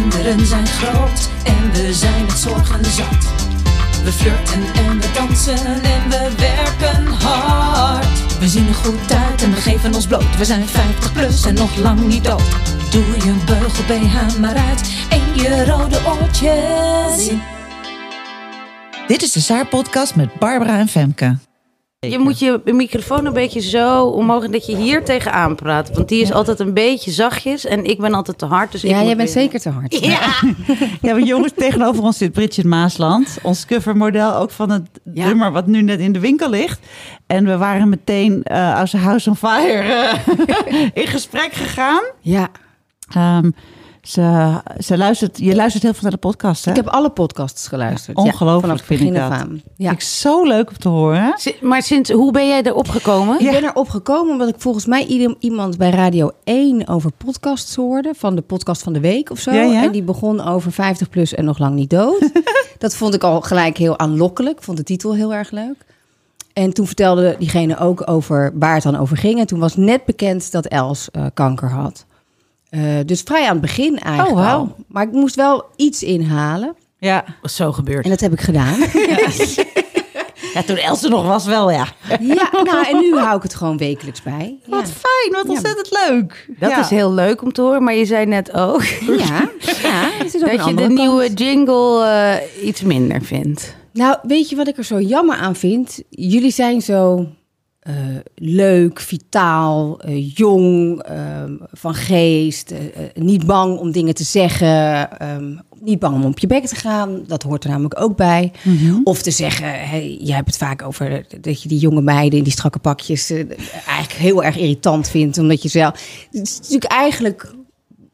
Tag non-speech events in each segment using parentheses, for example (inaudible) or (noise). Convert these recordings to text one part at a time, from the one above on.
kinderen zijn groot en we zijn het zorgen zat. We flirten en we dansen en we werken hard. We zien er goed uit en we geven ons bloot. We zijn 50 plus en nog lang niet dood. Doe je beugel BH maar uit en je rode oortjes. Dit is de Saar-podcast met Barbara en Femke. Je moet je microfoon een beetje zo omhoog dat je hier tegenaan praat. Want die is altijd een beetje zachtjes en ik ben altijd te hard. Dus ik Ja, jij bent weer- zeker te hard. Ja. (laughs) Ja, maar jongens, tegenover ons zit Bridget Maasland. Ons covermodel ook van het Ja. nummer wat nu net in de winkel ligt. En we waren meteen eh, als een House on Fire eh, (laughs) in gesprek gegaan. Ja, Ehm, ze, ze luistert, je luistert heel veel naar de podcast, hè? ik heb alle podcasts geluisterd. Ongelooflijk vanaf het vind ik begin af dat. aan. Ja. Vind ik zo leuk om te horen. Maar sinds, hoe ben jij erop gekomen? Ik ben erop gekomen omdat ik volgens mij iemand bij Radio 1 over podcasts hoorde. Van de podcast van de week of zo. Ja, ja. En die begon over 50 plus en nog lang niet dood. (laughs) dat vond ik al gelijk heel aanlokkelijk. Ik vond de titel heel erg leuk. En toen vertelde diegene ook over waar het dan over ging. En toen was net bekend dat Els eh, kanker had. Eh, dus vrij aan het begin eigenlijk Oh, wauw. al. Maar ik moest wel iets inhalen. Ja. Zo gebeurd. En dat heb ik gedaan. (laughs) ja, toen Else nog was wel, ja. ja, nou, en nu hou ik het gewoon wekelijks bij. Ja. Wat fijn, wat ontzettend leuk. Dat Ja. is heel leuk om te horen, maar je zei net ook Ja, ja (laughs) het is ook een dat je de nieuwe jingle eh, iets minder vindt. Nou, weet je wat ik er zo jammer aan vind? Jullie zijn zo eh, leuk, vitaal, eh, jong, ehm, van geest, eh, niet bang om dingen te zeggen, ehm, niet bang om op je bek te gaan. Dat hoort er namelijk ook bij. Of te zeggen, hey, jij hebt het vaak over dat je die jonge meiden in die strakke pakjes eigenlijk heel erg irritant vindt, omdat je zelf. Het is natuurlijk eigenlijk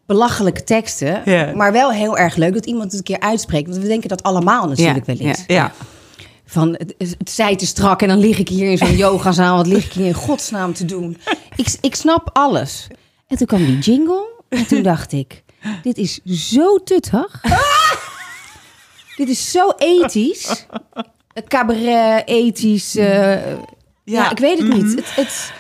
belachelijke teksten, maar wel heel erg leuk dat iemand het een keer uitspreekt. Want we denken dat allemaal natuurlijk wel eens. Ja. Van het, het zij te strak en dan lig ik hier in zo'n (laughs) yogazaal. Wat lig ik hier in godsnaam te doen? Ik, ik snap alles. En toen kwam die jingle en toen dacht ik, dit is zo tuttig. (laughs) dit is zo ethisch. Cabaret, ethisch. eh, ja. ik weet het niet. Het, het,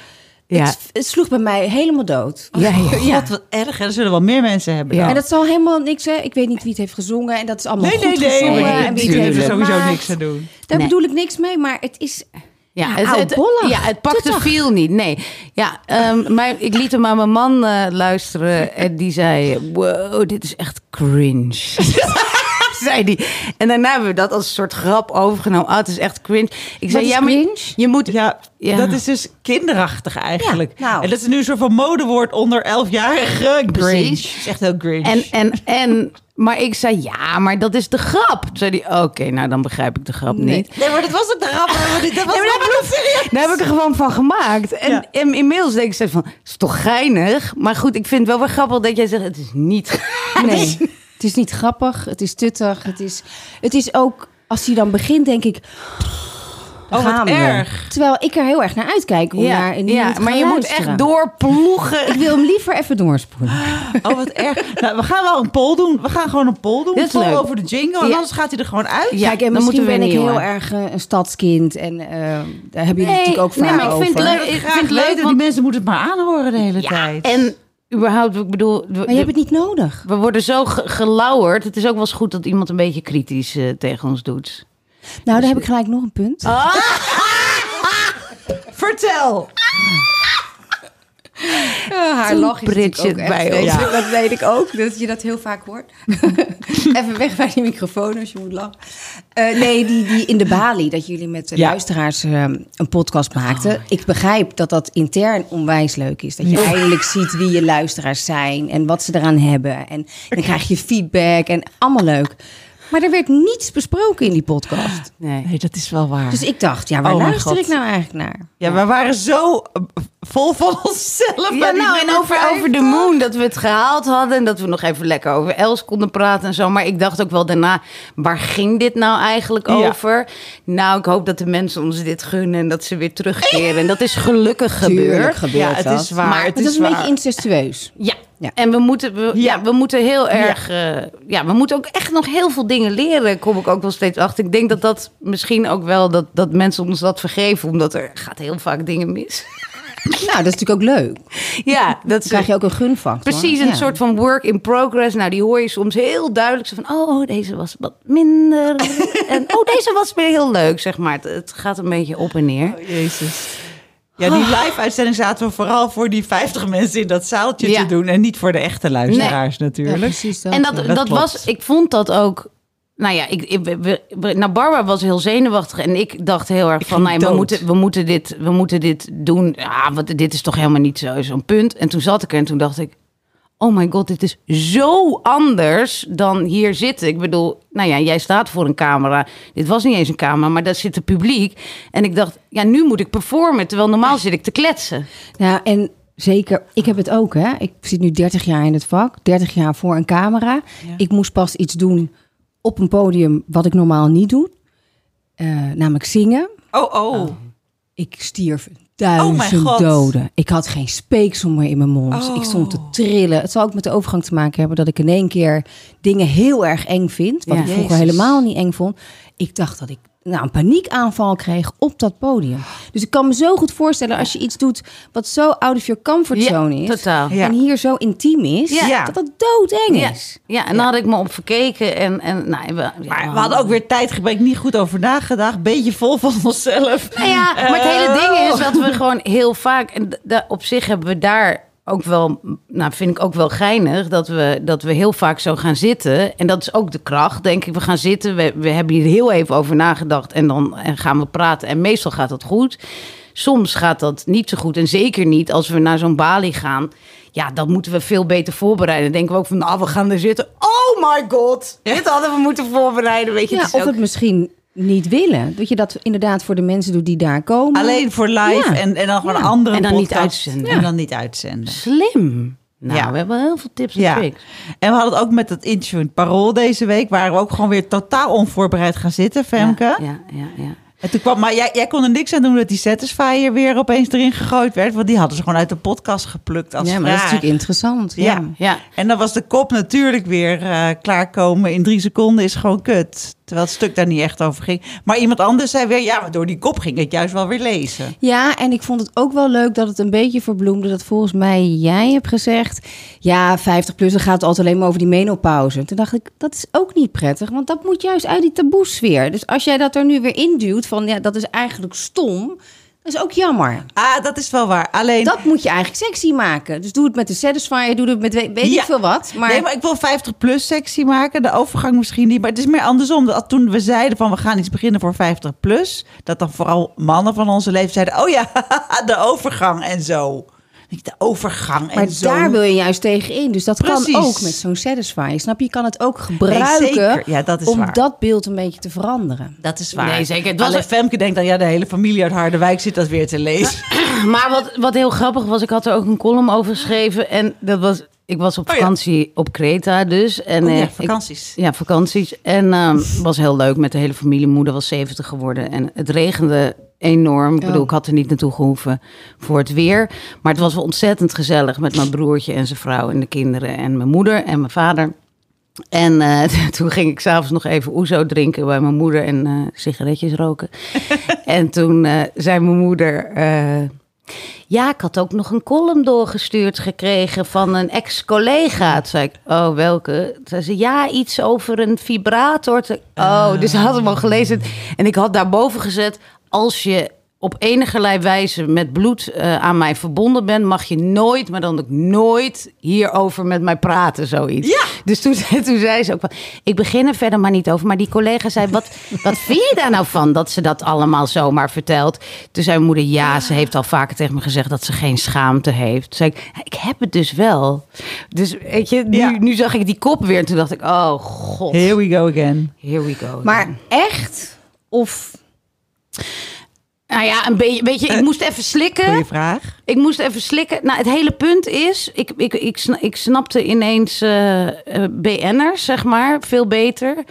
Ja. het, het sloeg bij mij helemaal dood. Ja, ja. God, wat erg. hè. Er zullen wel meer mensen hebben. Ja. dan. En dat zal helemaal niks, hè? Ik weet niet wie het heeft gezongen. En dat is allemaal Nee, goed nee, nee. gezongen. nee, en wie het heeft er sowieso gemaakt. niks aan doen. Daar Nee. bedoel ik niks mee, maar het is... Ja, Ja, het, het, ja, het pakt de Tuttig. feel niet. Nee. Ja, ehm, maar ik liet hem aan mijn man eh, luisteren en die zei: Wow, dit is echt cringe. (laughs) (laughs) zei die. En daarna hebben we dat als een soort grap overgenomen. Oh, het is echt cringe. Ik zei: Ja, maar cringe? je moet. Ja, Ja. dat is dus kinderachtig eigenlijk. Ja, nou. En dat is nu een soort van modewoord onder elfjarigen. Gringe. Precies. Het is echt heel gringe. En, en, en, maar ik zei: Ja, maar dat is de grap. Toen zei hij: Oké, nou dan begrijp ik de grap niet. nee, maar dat was ook de grap. (laughs) Dat was Nee, maar serieus. Daar heb ik er gewoon van gemaakt. En, Ja. en inmiddels denk ik van, het is toch geinig? Maar goed, ik vind het wel weer grappig dat jij zegt, het is niet Nee, (laughs) het is niet grappig. Het is tuttig. Het is, het is ook, als hij dan begint, denk ik... Oh, wat erg. Terwijl ik er heel erg naar uitkijk om naar een nieuwe ja maar je moet echt doorploegen. Ik wil hem liever even doorspoelen. (gasps) Oh, wat erg. Nou, we gaan wel een poll doen. We gaan gewoon een poll doen. Is Een poll leuk. over de jingle. En Ja. anders gaat hij er gewoon uit. Ja, Kijk, en dan misschien ben ik heel erg eh, een stadskind. En eh, daar hebben jullie Nee, natuurlijk ook vaak nee, maar ik vind over. het leuk. Ik vind het leuk, want- Die mensen moeten het maar aanhoren de hele Ja, tijd. en überhaupt, ik bedoel, Maar je hebt het niet nodig. we worden zo ge- gelauwerd. Het is ook wel eens goed dat iemand een beetje kritisch eh, tegen ons doet. Nou, dan heb ik gelijk nog een punt. Oh. (laughs) Vertel. (laughs) haar Toen lach is Bridget ook echt bij ons. (laughs) Dat weet ik ook, dat je dat heel vaak hoort. (laughs) Even weg bij die microfoon als je moet lachen. Eh, nee, die, die in de balie, dat jullie met de Ja. luisteraars eh, een podcast maakten. Ik begrijp dat dat intern onwijs leuk is. Dat je eindelijk ziet wie je luisteraars zijn en wat ze eraan hebben. En dan krijg je feedback en allemaal leuk. Maar er werd niets besproken in die podcast. (gasps) Nee. Nee, dat is wel waar. Dus ik dacht, ja, waar Oh luister God. ik nou eigenlijk naar? Ja, we waren zo vol van (laughs) onszelf. Ja, nou, en over, vijf. over de moon, dat we het gehaald hadden. En dat we nog even lekker over Els konden praten en zo. Maar ik dacht ook wel daarna, waar ging dit nou eigenlijk Ja. over? Nou, ik hoop dat de mensen ons dit gunnen en dat ze weer terugkeren. En dat is gelukkig Tuurlijk gebeurd. gebeurt Ja, het dat. is waar. Maar het Het is is een waar. beetje incestueus. Ja. Ja. En we moeten, we, ja. Ja. we moeten heel erg. eh, ja, we moeten ook echt nog heel veel dingen leren. Kom ik ook wel steeds achter. Ik denk dat dat misschien ook wel dat, dat mensen ons dat vergeven, omdat er gaat heel vaak dingen mis. Nou, dat is natuurlijk ook leuk. ja, dat is krijg je ook een gunfactor. Precies, een Ja. soort van work in progress. Nou, die hoor je soms heel duidelijk. Zo van, oh, deze was wat minder. (laughs) en oh, deze was weer heel leuk, zeg maar. Het, het gaat een beetje op en neer. Oh, Jezus. Ja, die live-uitzending zaten we vooral voor die 50 mensen in dat zaaltje Ja. te doen. En niet voor de echte luisteraars Ja, natuurlijk. precies dat. en dat, ja. dat, dat was, ik vond dat ook... Nou ja, ik, ik, we- we- nou, Barbara was heel zenuwachtig. En ik dacht heel erg van, nee, we moeten, we, moeten dit, we moeten dit doen. Ja, want dit is toch helemaal niet zo- zo'n punt. En toen zat ik er en toen dacht ik... Oh my god, dit is zo anders dan hier zitten. Ik bedoel, nou ja, jij staat voor een camera. Dit was niet eens een camera, maar daar zit het publiek. En ik dacht, ja, nu moet ik performen. Terwijl normaal zit ik te kletsen. Ja, en zeker, ik heb het ook, hè. Ik zit nu 30 jaar in het vak, 30 jaar voor een camera. Ik moest pas iets doen op een podium wat ik normaal niet doe. Eh, namelijk zingen. Oh, oh. Ik stierf duizend God. doden. Ik had geen speeksel meer in mijn mond. Ik stond te trillen. Het zal ook met de overgang te maken hebben dat ik in één keer dingen heel erg eng vind. Wat Ja. ik vroeger Jezus. helemaal niet eng vond. Ik dacht dat ik nou, een paniekaanval kreeg op dat podium. Dus ik kan me zo goed voorstellen als je iets doet wat zo out of your comfort zone is. totaal. Ja. En hier zo intiem is. Ja. Dat dat doodeng Ja, is. ja, en daar had ik me op verkeken. En, en, nou, we, ja, Maar we hadden ook weer tijdgebrek, niet goed over nagedacht. Beetje vol van onszelf. Nou ja, maar het hele Eh, ding is dat we gewoon heel vaak... En op zich hebben we daar ook wel... Nou, vind ik ook wel geinig dat we, dat we heel vaak zo gaan zitten. En dat is ook de kracht, denk ik. We gaan zitten, we, we hebben hier heel even over nagedacht... en dan en gaan we praten. En meestal gaat dat goed. Soms gaat dat niet zo goed. En zeker niet als we naar zo'n balie gaan... Ja, dan moeten we veel beter voorbereiden. Dan denken we ook van, nou, we gaan er zitten. Oh my god, dit hadden we moeten voorbereiden. Weet je, Ja, of ook- het misschien niet willen. Dat je dat inderdaad voor de mensen doet die daar komen. Alleen voor live Ja. en, en dan gewoon Ja. andere En dan niet uitzenden. En dan niet uitzenden. Slim. Nou, Ja. we hebben heel veel tips en Ja. tricks. En we hadden het ook met het interview in het Parool deze week. Waren we ook gewoon weer totaal onvoorbereid gaan zitten, Femke. Ja, ja, ja. ja. En toen kwam, maar jij, jij kon er niks aan doen dat die Satisfyer weer opeens erin gegooid werd. Want die hadden ze gewoon uit de podcast geplukt als ja, maar dat is natuurlijk interessant. Ja. Ja. ja. En dan was de kop natuurlijk weer eh, klaarkomen in drie seconden is gewoon kut. Terwijl het stuk daar niet echt over ging. Maar iemand anders zei weer, ja, door die kop ging het juist wel weer lezen. Ja, en ik vond het ook wel leuk dat het een beetje verbloemde. Dat volgens mij jij hebt gezegd. Ja, 50 plus, dan gaat het altijd alleen maar over die menopauze. Toen dacht ik, dat is ook niet prettig. Want dat moet juist uit die taboesfeer. Dus als jij dat er nu weer induwt van ja, dat is eigenlijk stom. Dat is ook jammer. Ah, dat is wel waar. Alleen... Dat moet je eigenlijk sexy maken. Dus doe het met de Satisfyer, doe het met weet, weet ik veel wat. Maar, Nee, maar ik wil 50 plus sexy maken. De overgang misschien niet. Maar het is meer andersom. Dat toen we zeiden van we gaan iets beginnen voor 50 plus. Dat dan vooral mannen van onze leeftijd zeiden. Oh ja, (laughs) de overgang en zo. De overgang en maar zo. daar wil je juist tegen in. Dus dat Precies. kan ook met zo'n Satisfyer. Snap je? Je kan het ook gebruiken zeker. Ja, dat is om waar. dat beeld een beetje te veranderen. Dat is waar. Nee, zeker. Het was- Alleen Femke denkt dan, ja, de hele familie uit Harderwijk zit dat weer te lezen. (clears throat) Maar wat, wat heel grappig was, ik had er ook een column over geschreven. En dat was, ik was op Oh ja. vakantie op Kreta dus. En, Oh ja, eh, ik- vakanties. ja, vakanties. En ehm, was heel leuk met de hele familie. Moeder was 70 geworden. En het regende enorm. Ik Ja. bedoel, ik had er niet naartoe gehoeven voor het weer. Maar het was wel ontzettend gezellig met mijn broertje en zijn vrouw en de kinderen. En mijn moeder en mijn vader. En eh, (laughs) toen ging ik s'avonds nog even oezo drinken bij mijn moeder en eh, sigaretjes roken. (laughs) en toen zei mijn moeder... ja, ik had ook nog een column doorgestuurd gekregen van een ex-collega. Toen zei ik, oh, welke? Toen zei ze, ja, iets over een vibrator. Oh, dus ze had hem al gelezen. En ik had daarboven gezet, als je op enige wijze met bloed eh, aan mij verbonden bent... mag je nooit, maar dan ook nooit hierover met mij praten, zoiets. Ja. Dus toen, (laughs) toen zei ze ook van, ik begin er verder maar niet over. Maar die collega zei, wat, (laughs) wat vind je daar nou van dat ze dat allemaal zomaar vertelt? Toen zei mijn moeder, ja, ze heeft al vaker tegen me gezegd dat ze geen schaamte heeft. Toen zei ik, "Ja, ik heb het dus wel. Dus weet je, nu, Ja. nu zag ik die kop weer en toen dacht ik, oh god, Here we go again. here we go. Maar echt? Of Nou ja, een beetje, weet je, ik moest even slikken. Goeie vraag. Ik moest even slikken. Nou, het hele punt is, ik, ik, ik, ik snapte ineens eh eh, BN'ers, zeg maar, veel beter.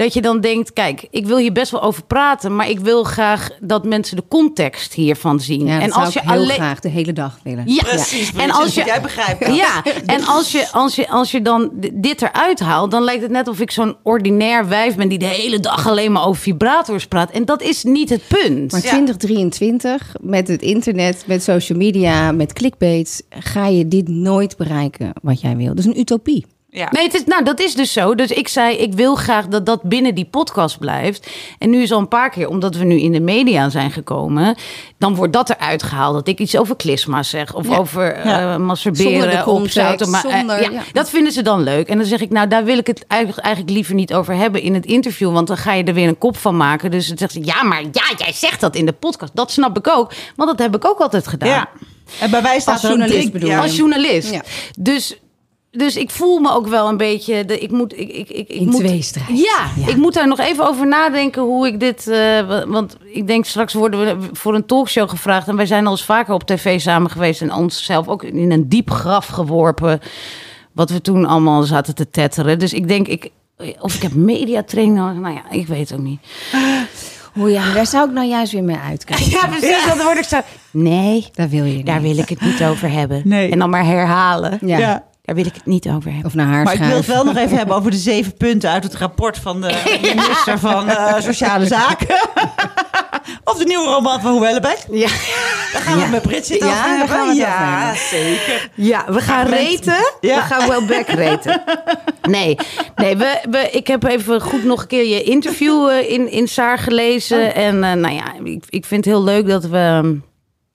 Dat je dan denkt, kijk, ik wil hier best wel over praten, maar ik wil graag dat mensen de context hiervan zien. Ja, dat en zou als ik je heel alleen. graag de hele dag willen. Ja, Precies, en als je, jij begrijpt dat. ja, en als je, als, je, als je dan dit eruit haalt, dan lijkt het net of ik zo'n ordinair wijf ben die de hele dag alleen maar over vibrators praat. En dat is niet het punt. Maar Ja. 2023, met het internet, met social media, met clickbaits, ga je dit nooit bereiken wat jij wil. Dat is een utopie. Ja. Nee, het is, nou, dat is dus zo. Dus ik zei, ik wil graag dat dat binnen die podcast blijft. En nu is al een paar keer, omdat we nu in de media zijn gekomen... dan wordt dat eruit gehaald. Dat ik iets over klisma zeg. Of Ja. over eh Ja. masturberen. Zonder de op context, zouten, maar, eh, zonder- ja, ja. Dat vinden ze dan leuk. En dan zeg ik, nou, daar wil ik het eigenlijk, eigenlijk liever niet over hebben in het interview. Want dan ga je er weer een kop van maken. Dus dan zegt ze, ja, maar ja, jij zegt dat in de podcast. Dat snap ik ook. Want dat heb ik ook altijd gedaan. Ja. En bij wij staat Als journalist bedoel? Als journalist. Ja. Dus, dus ik voel me ook wel een beetje. De, ik moet, ik, ik, ik, ik In moet, tweestrijd. Ja, ik moet daar nog even over nadenken hoe ik dit. eh, wa- want ik denk straks worden we voor een talkshow gevraagd. En wij zijn al eens vaker op tv samen geweest. En onszelf ook in een diep graf geworpen. Wat we toen allemaal zaten te tetteren. Dus ik denk, ik, of ik heb mediatraining nodig. Nou ja, ik weet het ook niet. Hoe ja, daar zou ik nou juist weer mee uitkijken. (laughs) Ja, precies. Dat word ik zo. Nee, Daar wil je daar niet. wil ik het niet over hebben. Nee. En dan maar herhalen. Ja. Ja. Daar wil ik het niet over hebben. Of naar haar Maar ik wil het wel nog even hebben over de zeven punten uit het rapport van de (laughs) minister van eh, Sociale Zaken. (laughs) of de nieuwe roman van Hoellebeck. Ja. Daar gaan we met Ja, over hebben. we het over ja, hebben. zeker. Ja, we gaan Met- reten. Ja. We gaan wel back reten. Nee, nee we, we, ik heb even goed nog een keer je interview eh, in, in Saar gelezen. En eh, nou ja, ik, ik vind het heel leuk dat we...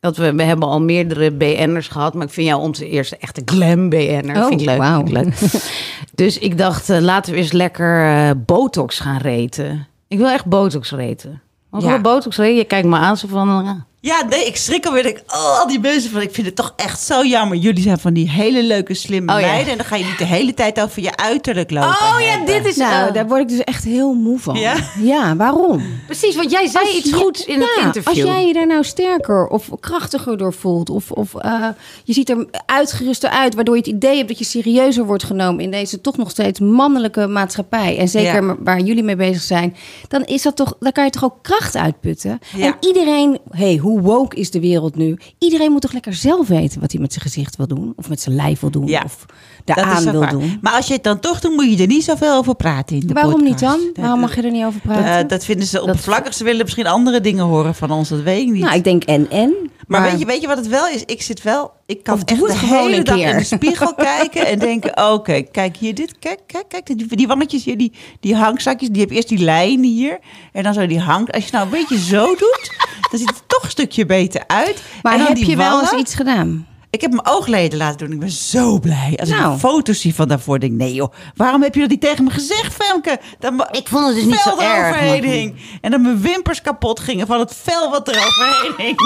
Dat we, we hebben al meerdere BN'ers gehad, maar ik vind jou onze eerste echte glam BN'er. Oh, vind ik leuk. wauw. vind ik leuk. (laughs) dus ik dacht, eh, laten we eens lekker eh, botox gaan reten. Ik wil echt botox reten. Want Ja. botox reten, je kijkt me aan zo van... Ja, nee, ik schrik alweer. Ik, oh, al die mensen van, ik vind het toch echt zo jammer. Jullie zijn van die hele leuke, slimme Oh, ja. meiden. En dan ga je niet de hele tijd over je uiterlijk lopen. Oh ja, hebben. dit is... Nou, eh, daar word ik dus echt heel moe van. Ja? Ja, waarom? Precies, want jij zei Als iets je- goeds in het Ja, interview. Als jij je daar nou sterker of krachtiger door voelt, of, of eh, je ziet er uitgeruster uit, waardoor je het idee hebt dat je serieuzer wordt genomen in deze toch nog steeds mannelijke maatschappij, en zeker Ja. waar jullie mee bezig zijn, dan is dat toch, dan kan je toch ook kracht uitputten. Ja. En iedereen, hey, hoe woke is de wereld nu? Iedereen moet toch lekker zelf weten wat hij met zijn gezicht wil doen, of met zijn lijf wil doen, Ja, of daaraan wel wil waar. doen. Maar als je het dan toch doet, moet je er niet zoveel over praten in de Waarom niet dan? Waarom mag je er niet over praten? Dat vinden ze oppervlakkig. Ze willen misschien andere dingen horen van ons, dat weet ik niet. nou, ik denk en en. maar weet je, weet je wat het wel is? Ik zit wel, ik kan echt de hele dag keer. in de spiegel (laughs) kijken en denken: oké, kijk hier dit, kijk, kijk, kijk, die, die wangetjes hier, die, die hangzakjes, die heb eerst die lijn hier en dan zo die hang. Als je nou een beetje zo doet, dan ziet het er toch een stukje beter uit. Maar En dan heb die je wel eens iets gedaan? Ik heb mijn oogleden laten doen. Ik ben zo blij. Als ik Nou. een foto's zie van daarvoor, denk ik, nee joh, waarom heb je dat niet tegen me gezegd, Femke? Ik vond het dus niet zo erg. En dat mijn wimpers kapot gingen van het vel wat er overheen hing.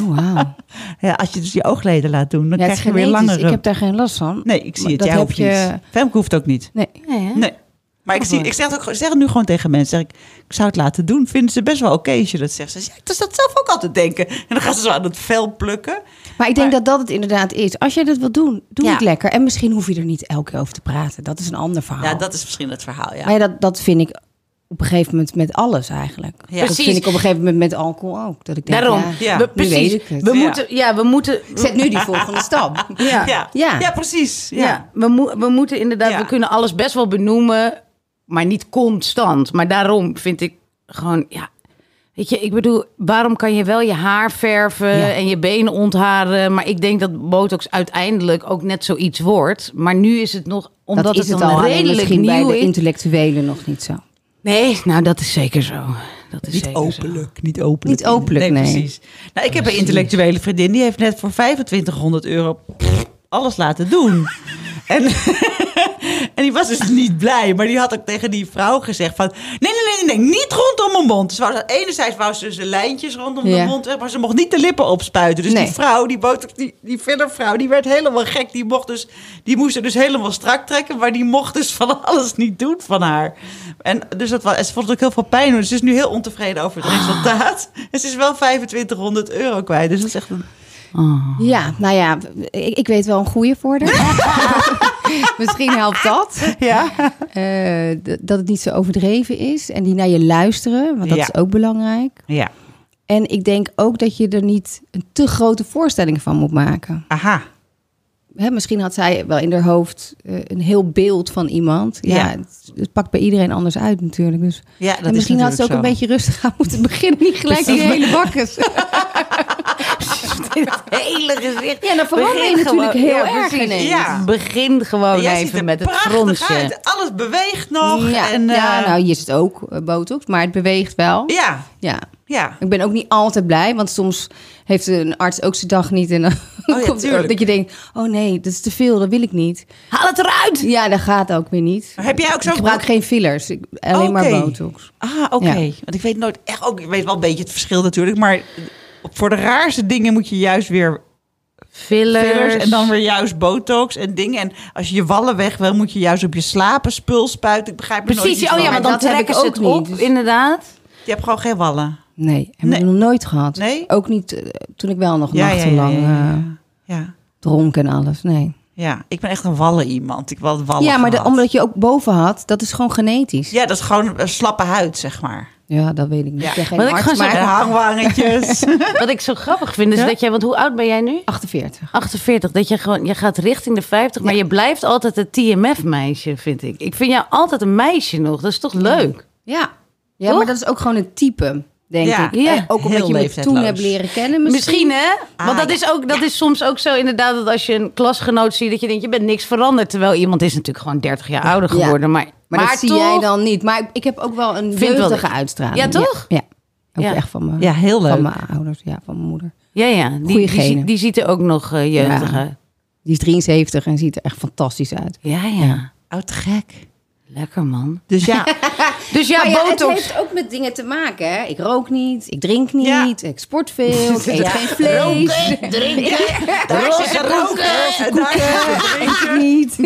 Oh, wauw. (laughs) Ja, als je dus je oogleden laat doen, dan Ja, krijg je weer langere... Ik heb daar geen last van. Nee, ik zie Maar het. dat Jij heb hoeft je- niet. Femke hoeft ook niet. Nee. Nee, hè? Nee. Maar ik, Oh, zie, ik, zeg het ook, ik zeg het nu gewoon tegen mensen. Zeg ik, ik zou het laten doen. Vinden ze best wel oké als je dat zegt. Ze zeggen, ja, ik zou dat zelf ook altijd denken. En dan gaan ze zo aan het vel plukken. Maar ik denk Maar- dat dat het inderdaad is. Als jij dat wil doen, doe Ja. het lekker. En misschien hoef je er niet elke keer over te praten. Dat is een ander verhaal. Ja, dat is misschien het verhaal, ja. Maar ja, dat, dat vind ik op een gegeven moment met alles eigenlijk. Ja. Dat Precies. vind ik op een gegeven moment met alcohol ook. Dat ik denk, Daarom. ja, Ja. We, nu precies. weet ik het. We Ja. moeten, ja, we moeten. Zet nu die volgende (laughs) stap. Ja. ja. Ja. ja. precies. Ja. Ja, we, mo- we moeten inderdaad, Ja. we kunnen alles best wel benoemen, maar niet constant. Maar daarom vind ik gewoon, ja, weet je, ik bedoel, waarom kan je wel je haar verven Ja. en je benen ontharen? Maar ik denk dat botox uiteindelijk ook net zoiets wordt. Maar nu is het nog, omdat dat is het het al redelijk misschien bij nieuw de is. intellectuelen nog niet zo. Nee, nou dat is zeker zo. Dat is Niet zeker zo. openlijk, niet openlijk. Niet openlijk, nee. precies. Nou, ik heb een intellectuele vriendin, die heeft net voor 2500 euro pff, alles laten doen. (laughs) en, En die was dus niet blij. Maar die had ook tegen die vrouw gezegd van... Nee, nee, nee, nee, niet rondom mijn mond. Dus dat- enerzijds wou ze dus de lijntjes rondom Ja. de mond weg. Maar ze mocht niet de lippen opspuiten. Dus Nee. die vrouw, die, botox, die, die fillervrouw, die werd helemaal gek. Die, mocht dus, die moest er dus helemaal strak trekken. Maar die mocht dus van (laughs) alles niet doen van haar. En dus dat was, ze vond het ook heel veel pijn. Dus ze is nu heel ontevreden over het resultaat. En ze is wel 2500 euro kwijt. Dus dat is echt een... Ja, nou ja, ik, ik weet wel een goede voor haar. (laughs) (laughs) Misschien helpt dat. (laughs) Ja. Eh, dat het niet zo overdreven is. En die naar je luisteren, want dat Ja. is ook belangrijk. Ja. En ik denk ook dat je er niet een te grote voorstelling van moet maken. Aha. Hè, misschien had zij wel in haar hoofd eh, een heel beeld van iemand. Ja, Ja. Het, het pakt bij iedereen anders uit natuurlijk. Dus. Ja, dat en is misschien had ze ook een beetje rustig aan moeten beginnen. Niet gelijk die hele (laughs) Het (laughs) hele gezicht. Ja, dan verander je natuurlijk gewoon- heel ja, erg ineens. Ja. Begin gewoon even met het prachtig fronsje. uit. Alles beweegt nog. ja, en, eh, ja, nou hier zit ook eh, botox, maar het beweegt wel. ja, Ja. ja. Ik ben ook niet altijd blij, want soms heeft een arts ook zijn dag niet. En dan Oh ja, (laughs) komt er dat je denkt, oh nee, dat is te veel, dat wil ik niet. Haal het eruit! Ja, dat gaat ook weer niet. Heb jij ook zo... Ik gebruik geen fillers, ik, alleen maar botox. Ah, oké. Ja. Want ik weet nooit echt ook... Ik weet wel een beetje het verschil natuurlijk. Maar voor de raarste dingen moet je juist weer Fillers. fillers. En dan weer juist botox en dingen. En als je je wallen weg wil, moet je juist op je slapen spul spuiten. Ik begrijp nooit Precies, iets oh ja, want dan trekken ze ook het op, niet. inderdaad. Je hebt gewoon geen wallen. Nee, heb Nee. ik nog nooit gehad. Nee? Ook niet eh, toen ik wel nog Ja, ja, ja, nachtenlang ja, ja. eh, Ja. dronk en alles. Nee. Ja, ik ben echt een wallen iemand. Ik wil wallen ja, maar de, omdat je ook boven had, dat is gewoon genetisch. Ja, Ja, dat is gewoon een slappe huid, zeg maar. Dat weet ik niet. Ja. Ik ben geen Maar ik arts, maar. (laughs) (laughs) Wat ik zo grappig vind is Ja? dat jij, want hoe oud ben jij nu? 48. 48, dat je gewoon, je gaat richting de 50, maar je blijft altijd het TMF-meisje, vind ik. Ik vind jou altijd een meisje nog, dat is toch leuk? Ja, ja Toch? maar dat is ook gewoon een type, denk Ja, ik. ja. Ook omdat Heel je me toen hebt leren kennen Misschien, hè? Want Ah, dat, ja. is ook, dat is soms ook zo inderdaad dat als je een klasgenoot ziet, dat je denkt, je bent niks veranderd. Terwijl iemand is natuurlijk gewoon 30 jaar ouder Ja. geworden. Maar, Maar, dat zie jij dan niet. Maar ik heb ook wel een jeugdige uitstraling. Ja, toch? Ja, ja. ook Ja. echt van mijn, Ja, heel leuk. van mijn ouders. Ja, van mijn moeder. Ja, ja. Die, die, die ziet er ook nog eh, jeugdig Ja. uit. Die is 73 en ziet er echt fantastisch uit. Ja, ja. Oud gek. Lekker, man. Dus ja, (laughs) Dus ja, maar ja, botox. het heeft ook met dingen te maken. Hè? Ik rook niet, ik drink niet, Ja. ik sport veel, (laughs) ik eet geen vlees. drinken, (laughs) roze roken. En daar Eet ik niet.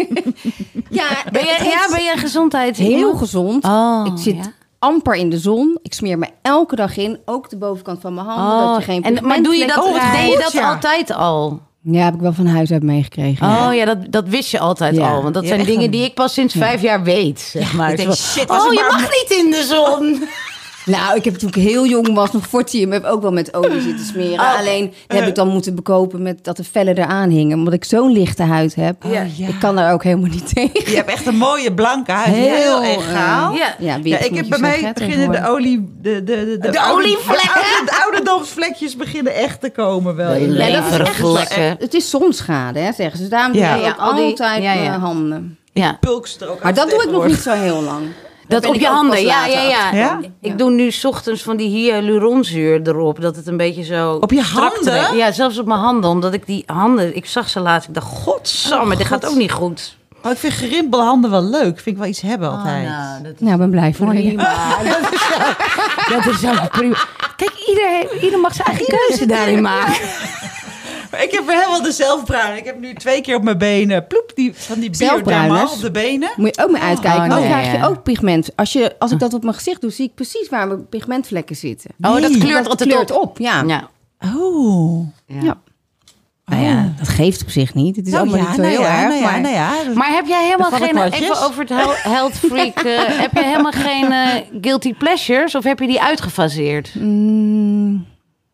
ja, Ben je, ja, ben je gezondheid heel gezond. Oh, ik zit ja. amper in de zon. Ik smeer me elke dag in, ook de bovenkant van mijn handen. dat je geen Oh, en, maar doe je dat, deed je dat ja. altijd al? Ja, heb ik wel van huis uit meegekregen. Oh ja, dat, dat wist je altijd Ja. al. Want dat Ja, zijn dingen die ik pas sinds vijf jaar weet. Zeg maar. denk, shit, oh, je maar- mag niet in de zon. (laughs) Nou, ik heb toen ik heel jong was, nog voor TM, heb ik ook wel met olie zitten smeren. Oh. Alleen heb ik dan moeten bekopen met dat de vellen eraan hingen. Omdat ik zo'n lichte huid heb. Ja. Ik kan daar ook helemaal niet tegen. Je hebt echt een mooie blanke huid. Heel, egaal. eh, Ja. ja, wit Ja, ik heb je bij mij beginnen de olie... De, de, de, De oude- olievlekken. De, oude- de ouderdomsvlekjes beginnen echt te komen wel. in Ja, de- dat is echt Levervlekken. Het is zonschade, hè, zeggen ze. Daarom Ja. die- altijd ja, handen. Ja, Pulks er ook Maar dat doe ik nog niet zo heel lang. Dat op je handen. Ja, ja, ja. Ik doe nu 's ochtends van die hyaluronzuur erop. Dat het een beetje zo... Op je handen? Ja, zelfs op mijn handen. Omdat ik die handen... Ik zag ze laatst. Ik dacht, godsamme, dit gaat ook niet goed. Oh, ik vind gerimpelde handen wel leuk. Vind ik wel iets hebben altijd. nou, dat Nou, ik ben blij voor je. prima. (laughs) dat, is zo, dat is zo prima. Kijk, ieder, ieder mag zijn eigen keuze daarin (laughs) maken. Ik heb helemaal de zelfbruin. Ik heb nu twee keer op mijn benen. Ploep, die, van die Zelfbruiners? biodermaal op de benen. Moet je ook mee uitkijken. Oh, dan nee, krijg je ja. ook pigment. Als, je, als ik dat op mijn gezicht doe, zie ik precies waar mijn pigmentvlekken zitten. Oh, dat kleurt dat altijd kleurt op. op. Ja. Ja. Oh. Ja. Nou ja, dat geeft op zich niet. Het is Nou allemaal ja, niet zo nou heel ja, erg. nou ja, maar nou ja. Maar heb jij helemaal geen... Even over het (laughs) health freak. eh, heb je helemaal geen eh, guilty pleasures? Of heb je die uitgefaseerd? Mm,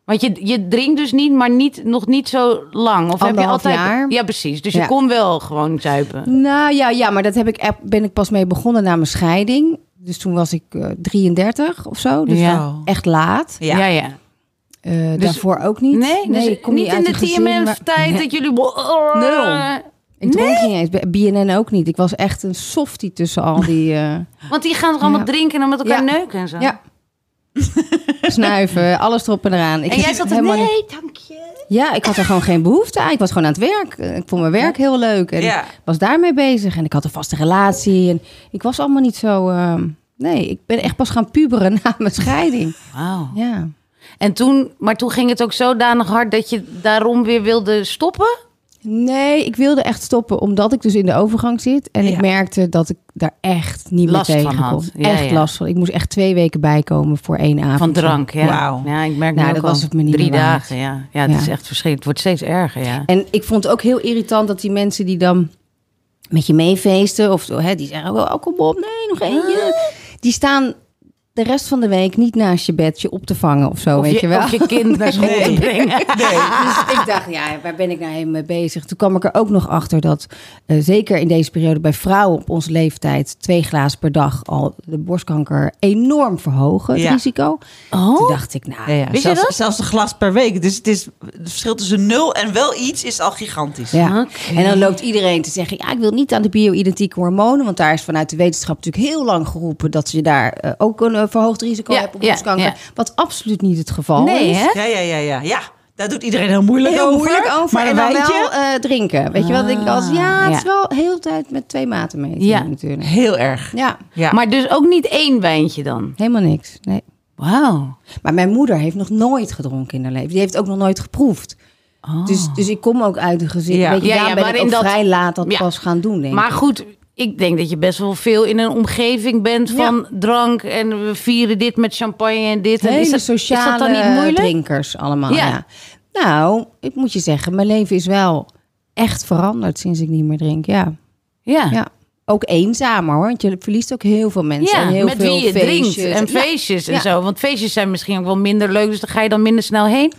Want je, je drinkt dus niet, maar niet, nog niet zo lang. Of heb je Anderhalf altijd... jaar. Ja, precies. Dus je Ja. kon wel gewoon zuipen. nou ja, ja, maar dat heb ik, ben ik pas mee begonnen na mijn scheiding. Dus toen was ik eh, 33 of zo. Dus Ja. echt laat. Ja. Ja, ja. Eh, Dus- daarvoor ook niet. Nee, dus ik kom niet in de TMF-tijd Nee. dat jullie... Nul. Ik dronk niet eens. BNN ook niet. Ik was echt een softie tussen al die... eh, (laughs) Want die gaan toch allemaal Ja. drinken en met elkaar Ja. neuken en zo? ja. (laughs) Snuiven, alles erop en eraan. Ik En jij zat er, helemaal niet- nee, dank je. Ja, ik had er gewoon geen behoefte aan. Ik was gewoon aan het werk. Ik vond mijn werk heel leuk en Ja. was daarmee bezig. En ik had een vaste relatie. En ik was allemaal niet zo... ehm, nee, ik ben echt pas gaan puberen (laughs) na mijn scheiding. Wauw. Ja. En toen, maar toen ging het ook zodanig hard dat je daarom weer wilde stoppen? Nee, ik wilde echt stoppen omdat ik dus in de overgang zit. En Ja. ik merkte dat ik daar echt niet Last meer van tegen had. kon. Ja, echt ja. last van. Ik moest echt twee weken bijkomen voor één avond. Van drank, ja. Wauw. Ja, ik merk Nou, nu dat ook was al het me niet drie dagen, ja. Ja, het Ja. is echt verschrikkelijk. Het wordt steeds erger, ja. En ik vond het ook heel irritant dat die mensen die dan met je meefeesten... of hè, die zeggen, oh, kom op, nee, nog eentje. Die staan de rest van de week niet naast je bedje op te vangen of zo, Of weet je, je, wel. of je kind naar school Nee. te brengen. (laughs) Dus ik dacht, ja, waar ben ik nou helemaal mee bezig? Toen kwam ik er ook nog achter dat, eh, zeker in deze periode bij vrouwen op onze leeftijd, twee glazen per dag al de borstkanker enorm verhogen, het Ja. risico. Oh? Toen dacht ik, nou, Ja, ja. Wist je Zelfs, dat? zelfs een glas per week. Dus het, is, het verschil tussen nul en wel iets is al gigantisch. Ja, en dan loopt iedereen te zeggen: ja, ik wil niet aan de bio-identieke hormonen, want daar is vanuit de wetenschap natuurlijk heel lang geroepen dat je daar eh, ook een eh, verhoogd risico Ja, hebt op borstkanker. ja. Wat absoluut niet het geval Nee, is. hè? Ja, ja, ja, ja. Ja, daar doet iedereen heel moeilijk Heel over. moeilijk over. Maar en dan wel eh, drinken. Weet je wat ik als ja, het ja. is wel heel de tijd met twee maten meten Ja. natuurlijk. Heel erg. Ja, Ja. Maar dus ook niet één wijntje dan? helemaal niks. Nee. Wauw. Maar mijn moeder heeft nog nooit gedronken in haar leven. Die heeft ook nog nooit geproefd. Oh. Dus, dus ik kom ook uit een gezin. Ja. Weet je, Ja, daar ja, ben ik ook dat- vrij laat dat Ja. pas gaan doen, denk Maar ik. goed, ik denk dat je best wel veel in een omgeving bent van drank en we vieren dit met champagne en dit. En is dat, sociale is dat dan niet moeilijk? drinkers allemaal. Ja. Ja. Nou, ik moet je zeggen, mijn leven is wel echt veranderd sinds ik niet meer drink. Ja, Ja. ja. ook eenzamer hoor, want je verliest ook heel veel mensen. en heel met veel wie je feestjes. drinkt en feestjes en zo. Want feestjes zijn misschien ook wel minder leuk, dus dan ga je dan minder snel heen.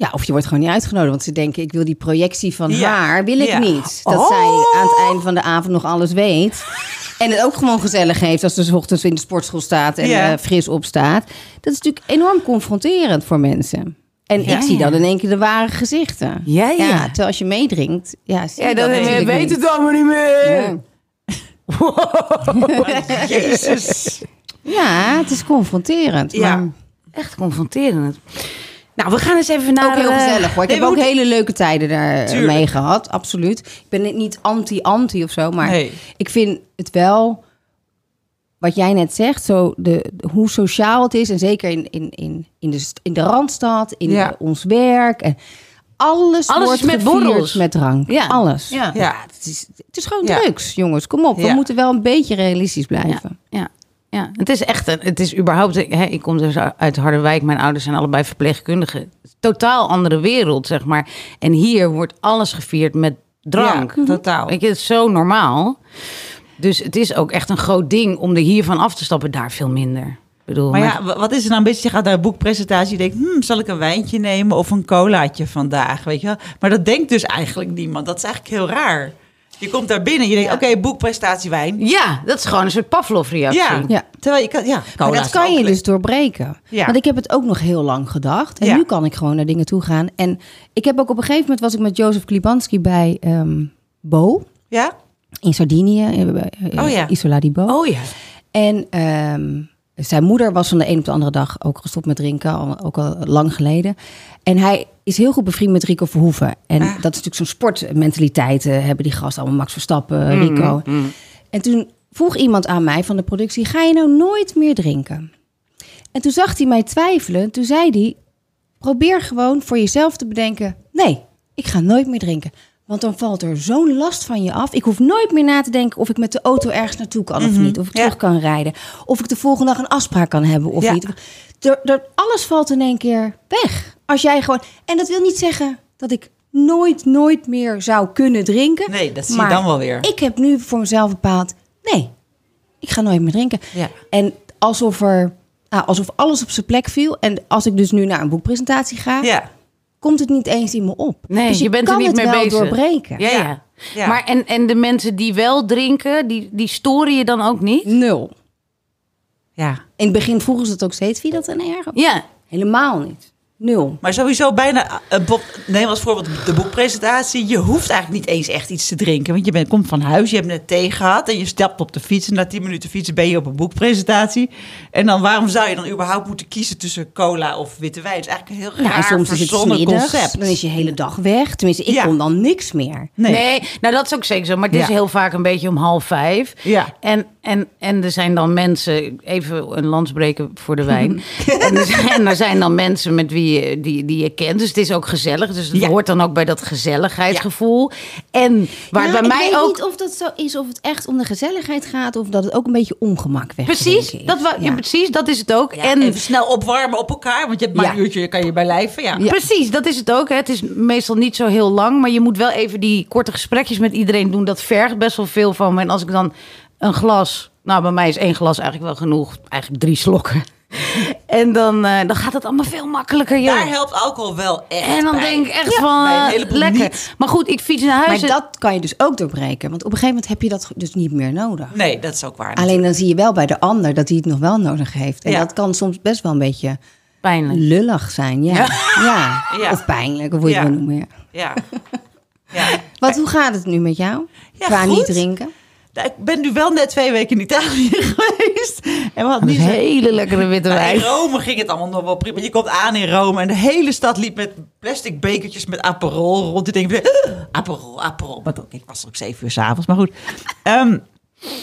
Ja, of je wordt gewoon niet uitgenodigd, want ze denken, ik wil die projectie van Ja. haar, wil ik Ja. niet. Dat Oh. zij aan het einde van de avond nog alles weet. En het ook gewoon gezellig heeft als ze ochtends in de sportschool staat en Ja. eh, fris opstaat. Dat is natuurlijk enorm confronterend voor mensen. En Ja, ik zie dan in één keer de ware gezichten. Ja, ja. terwijl als je meedrinkt, ja, zie Ja, dan weet niet. het allemaal niet meer. Ja. (laughs) Jezus. Ja, het is confronterend. Ja. Maar Echt confronterend. Nou, we gaan eens even naar... ook heel eh, gezellig hoor. Ik nee, heb ook moeten- hele leuke tijden daar eh, mee gehad, absoluut. Ik ben niet anti-anti of zo, maar Nee. ik vind het wel... Wat jij net zegt, zo de, hoe sociaal het is. En zeker in, in, in, in, de, in de Randstad, in Ja. ons werk. En alles, Alles wordt met borrels. met drank. Ja. Alles. Ja. Ja. het, is, het is gewoon drugs, jongens. Kom op, we Ja. moeten wel een beetje realistisch blijven. Ja, ja. Het is echt, een, het is überhaupt, hè, ik kom dus uit Harderwijk, mijn ouders zijn allebei verpleegkundigen. Totaal andere wereld, zeg maar. En hier wordt alles gevierd met drank. Ja, totaal. Weet je, het is zo normaal. Dus het is ook echt een groot ding om er hiervan af te stappen, daar veel minder. Ik bedoel, Maar ja, wa- wat is er nou een beetje? Je gaat naar een boekpresentatie. Je denkt, hmm, zal ik een wijntje nemen of een colaatje vandaag? Weet je wel? Maar dat denkt dus eigenlijk niemand. Dat is eigenlijk heel raar. Je komt daar binnen, je denkt, oké, boekpresentatie wijn. ja, dat is gewoon een soort Pavlov-reactie. Ja. Ja. Terwijl je kan, ja, Maar dat kan je dus doorbreken. Ja. Want ik heb het ook nog heel lang gedacht. En Ja. nu kan ik gewoon naar dingen toe gaan. En ik heb ook op een gegeven moment was ik met Jozef Klibanski bij ehm, Bo Ja? in Sardinië. eh, bij, eh, Oh ja. Isola di Bo. Oh ja. En ehm, zijn moeder was van de een op de andere dag ook gestopt met drinken, ook al lang geleden. En hij is heel goed bevriend met Rico Verhoeven. En Ah. dat is natuurlijk zo'n sportmentaliteit, eh, hebben die gasten allemaal Max Verstappen, Rico. En toen vroeg iemand aan mij van de productie, ga je nou nooit meer drinken? En toen zag hij mij twijfelen. Toen zei hij, probeer gewoon voor jezelf te bedenken, nee, ik ga nooit meer drinken. Want dan valt er zo'n last van je af. Ik hoef nooit meer na te denken of ik met de auto ergens naartoe kan of niet. Of ik ja. terug kan rijden. Of ik de volgende dag een afspraak kan hebben of Ja. niet. Er, er, alles valt in één keer weg. Als jij gewoon... En dat wil niet zeggen dat ik nooit, nooit meer zou kunnen drinken. Nee, dat zie je dan wel weer. Ik heb nu voor mezelf bepaald... Nee, ik ga nooit meer drinken. Ja. En alsof er... nou, alsof alles op zijn plek viel. En als ik dus nu naar een boekpresentatie ga... Ja. Komt het niet eens in me op. Nee, dus je bent er niet het mee wel bezig. doorbreken. Ja, ja. Ja. Ja. Maar en, en de mensen die wel drinken, die, die storen je dan ook niet? Nul. Ja. In het begin vroegen ze het ook steeds. Vind je dat een erg? Ja. Helemaal niet. Nul. Maar sowieso bijna, bo- neem als voorbeeld de boekpresentatie. Je hoeft eigenlijk niet eens echt iets te drinken. Want je bent, komt van huis, je hebt net thee gehad en je stapt op de fiets. En na 10 minuten fietsen ben je op een boekpresentatie. En dan waarom zou je dan überhaupt moeten kiezen tussen cola of witte wijn? Het is eigenlijk een heel Nou, raar soms is het verzonnen smiddags, concept. dan is je hele dag weg. Tenminste, ik Ja. kon dan niks meer. Nee. Nee. nou dat is ook zeker zo. Maar het is heel vaak een beetje om half vijf. Ja. En, en, en er zijn dan mensen, even een landsbreken voor de wijn. (laughs) en, er zijn, en er zijn dan mensen met wie die, die je kent. Dus het is ook gezellig. Dus het Ja. hoort dan ook bij dat gezelligheidsgevoel. En waar Ja, bij ik mij weet ook... niet of dat zo is, of het echt om de gezelligheid gaat... of dat het ook een beetje ongemak weg Precies, is. dat, ja. precies, dat is het ook. En even snel opwarmen op elkaar, want je hebt maar een uurtje, kan je bij lijven. Ja. Precies, dat is het ook. Hè. Het is meestal niet zo heel lang, maar je moet wel even die korte gesprekjes met iedereen doen. Dat vergt best wel veel van me. En als ik dan een glas, nou bij mij is één glas eigenlijk wel genoeg, eigenlijk drie slokken. (laughs) En dan, eh, dan gaat het allemaal veel makkelijker. joh. Daar helpt alcohol wel echt en dan bij. denk ik echt Ja, van, lekker. niet. Maar goed, ik fiets naar huis. Maar en- dat kan je dus ook doorbreken. Want op een gegeven moment heb je dat dus niet meer nodig. Nee, dat is ook waar. Alleen dan zie je wel bij de ander dat hij het nog wel nodig heeft. En Ja. dat kan soms best wel een beetje Pijnlijk. lullig zijn. Ja. Ja. (laughs) Ja. Of pijnlijk, of hoe je Ja. het wil noemen. Ja. Ja. (laughs) ja. Wat, hoe gaat het nu met jou? Ja, Qua goed. niet drinken? Nou, Ik ben nu wel net twee weken in Italië geweest. En we hadden niet hele lekkere witte Nou, wijn. in Rome ging het allemaal nog wel prima. Je komt aan in Rome en de hele stad liep met plastic bekertjes met Aperol rond. Ik denk, "Ah, Aperol, Aperol. Maar ik was er ook zeven uur s'avonds, maar goed. Ehm,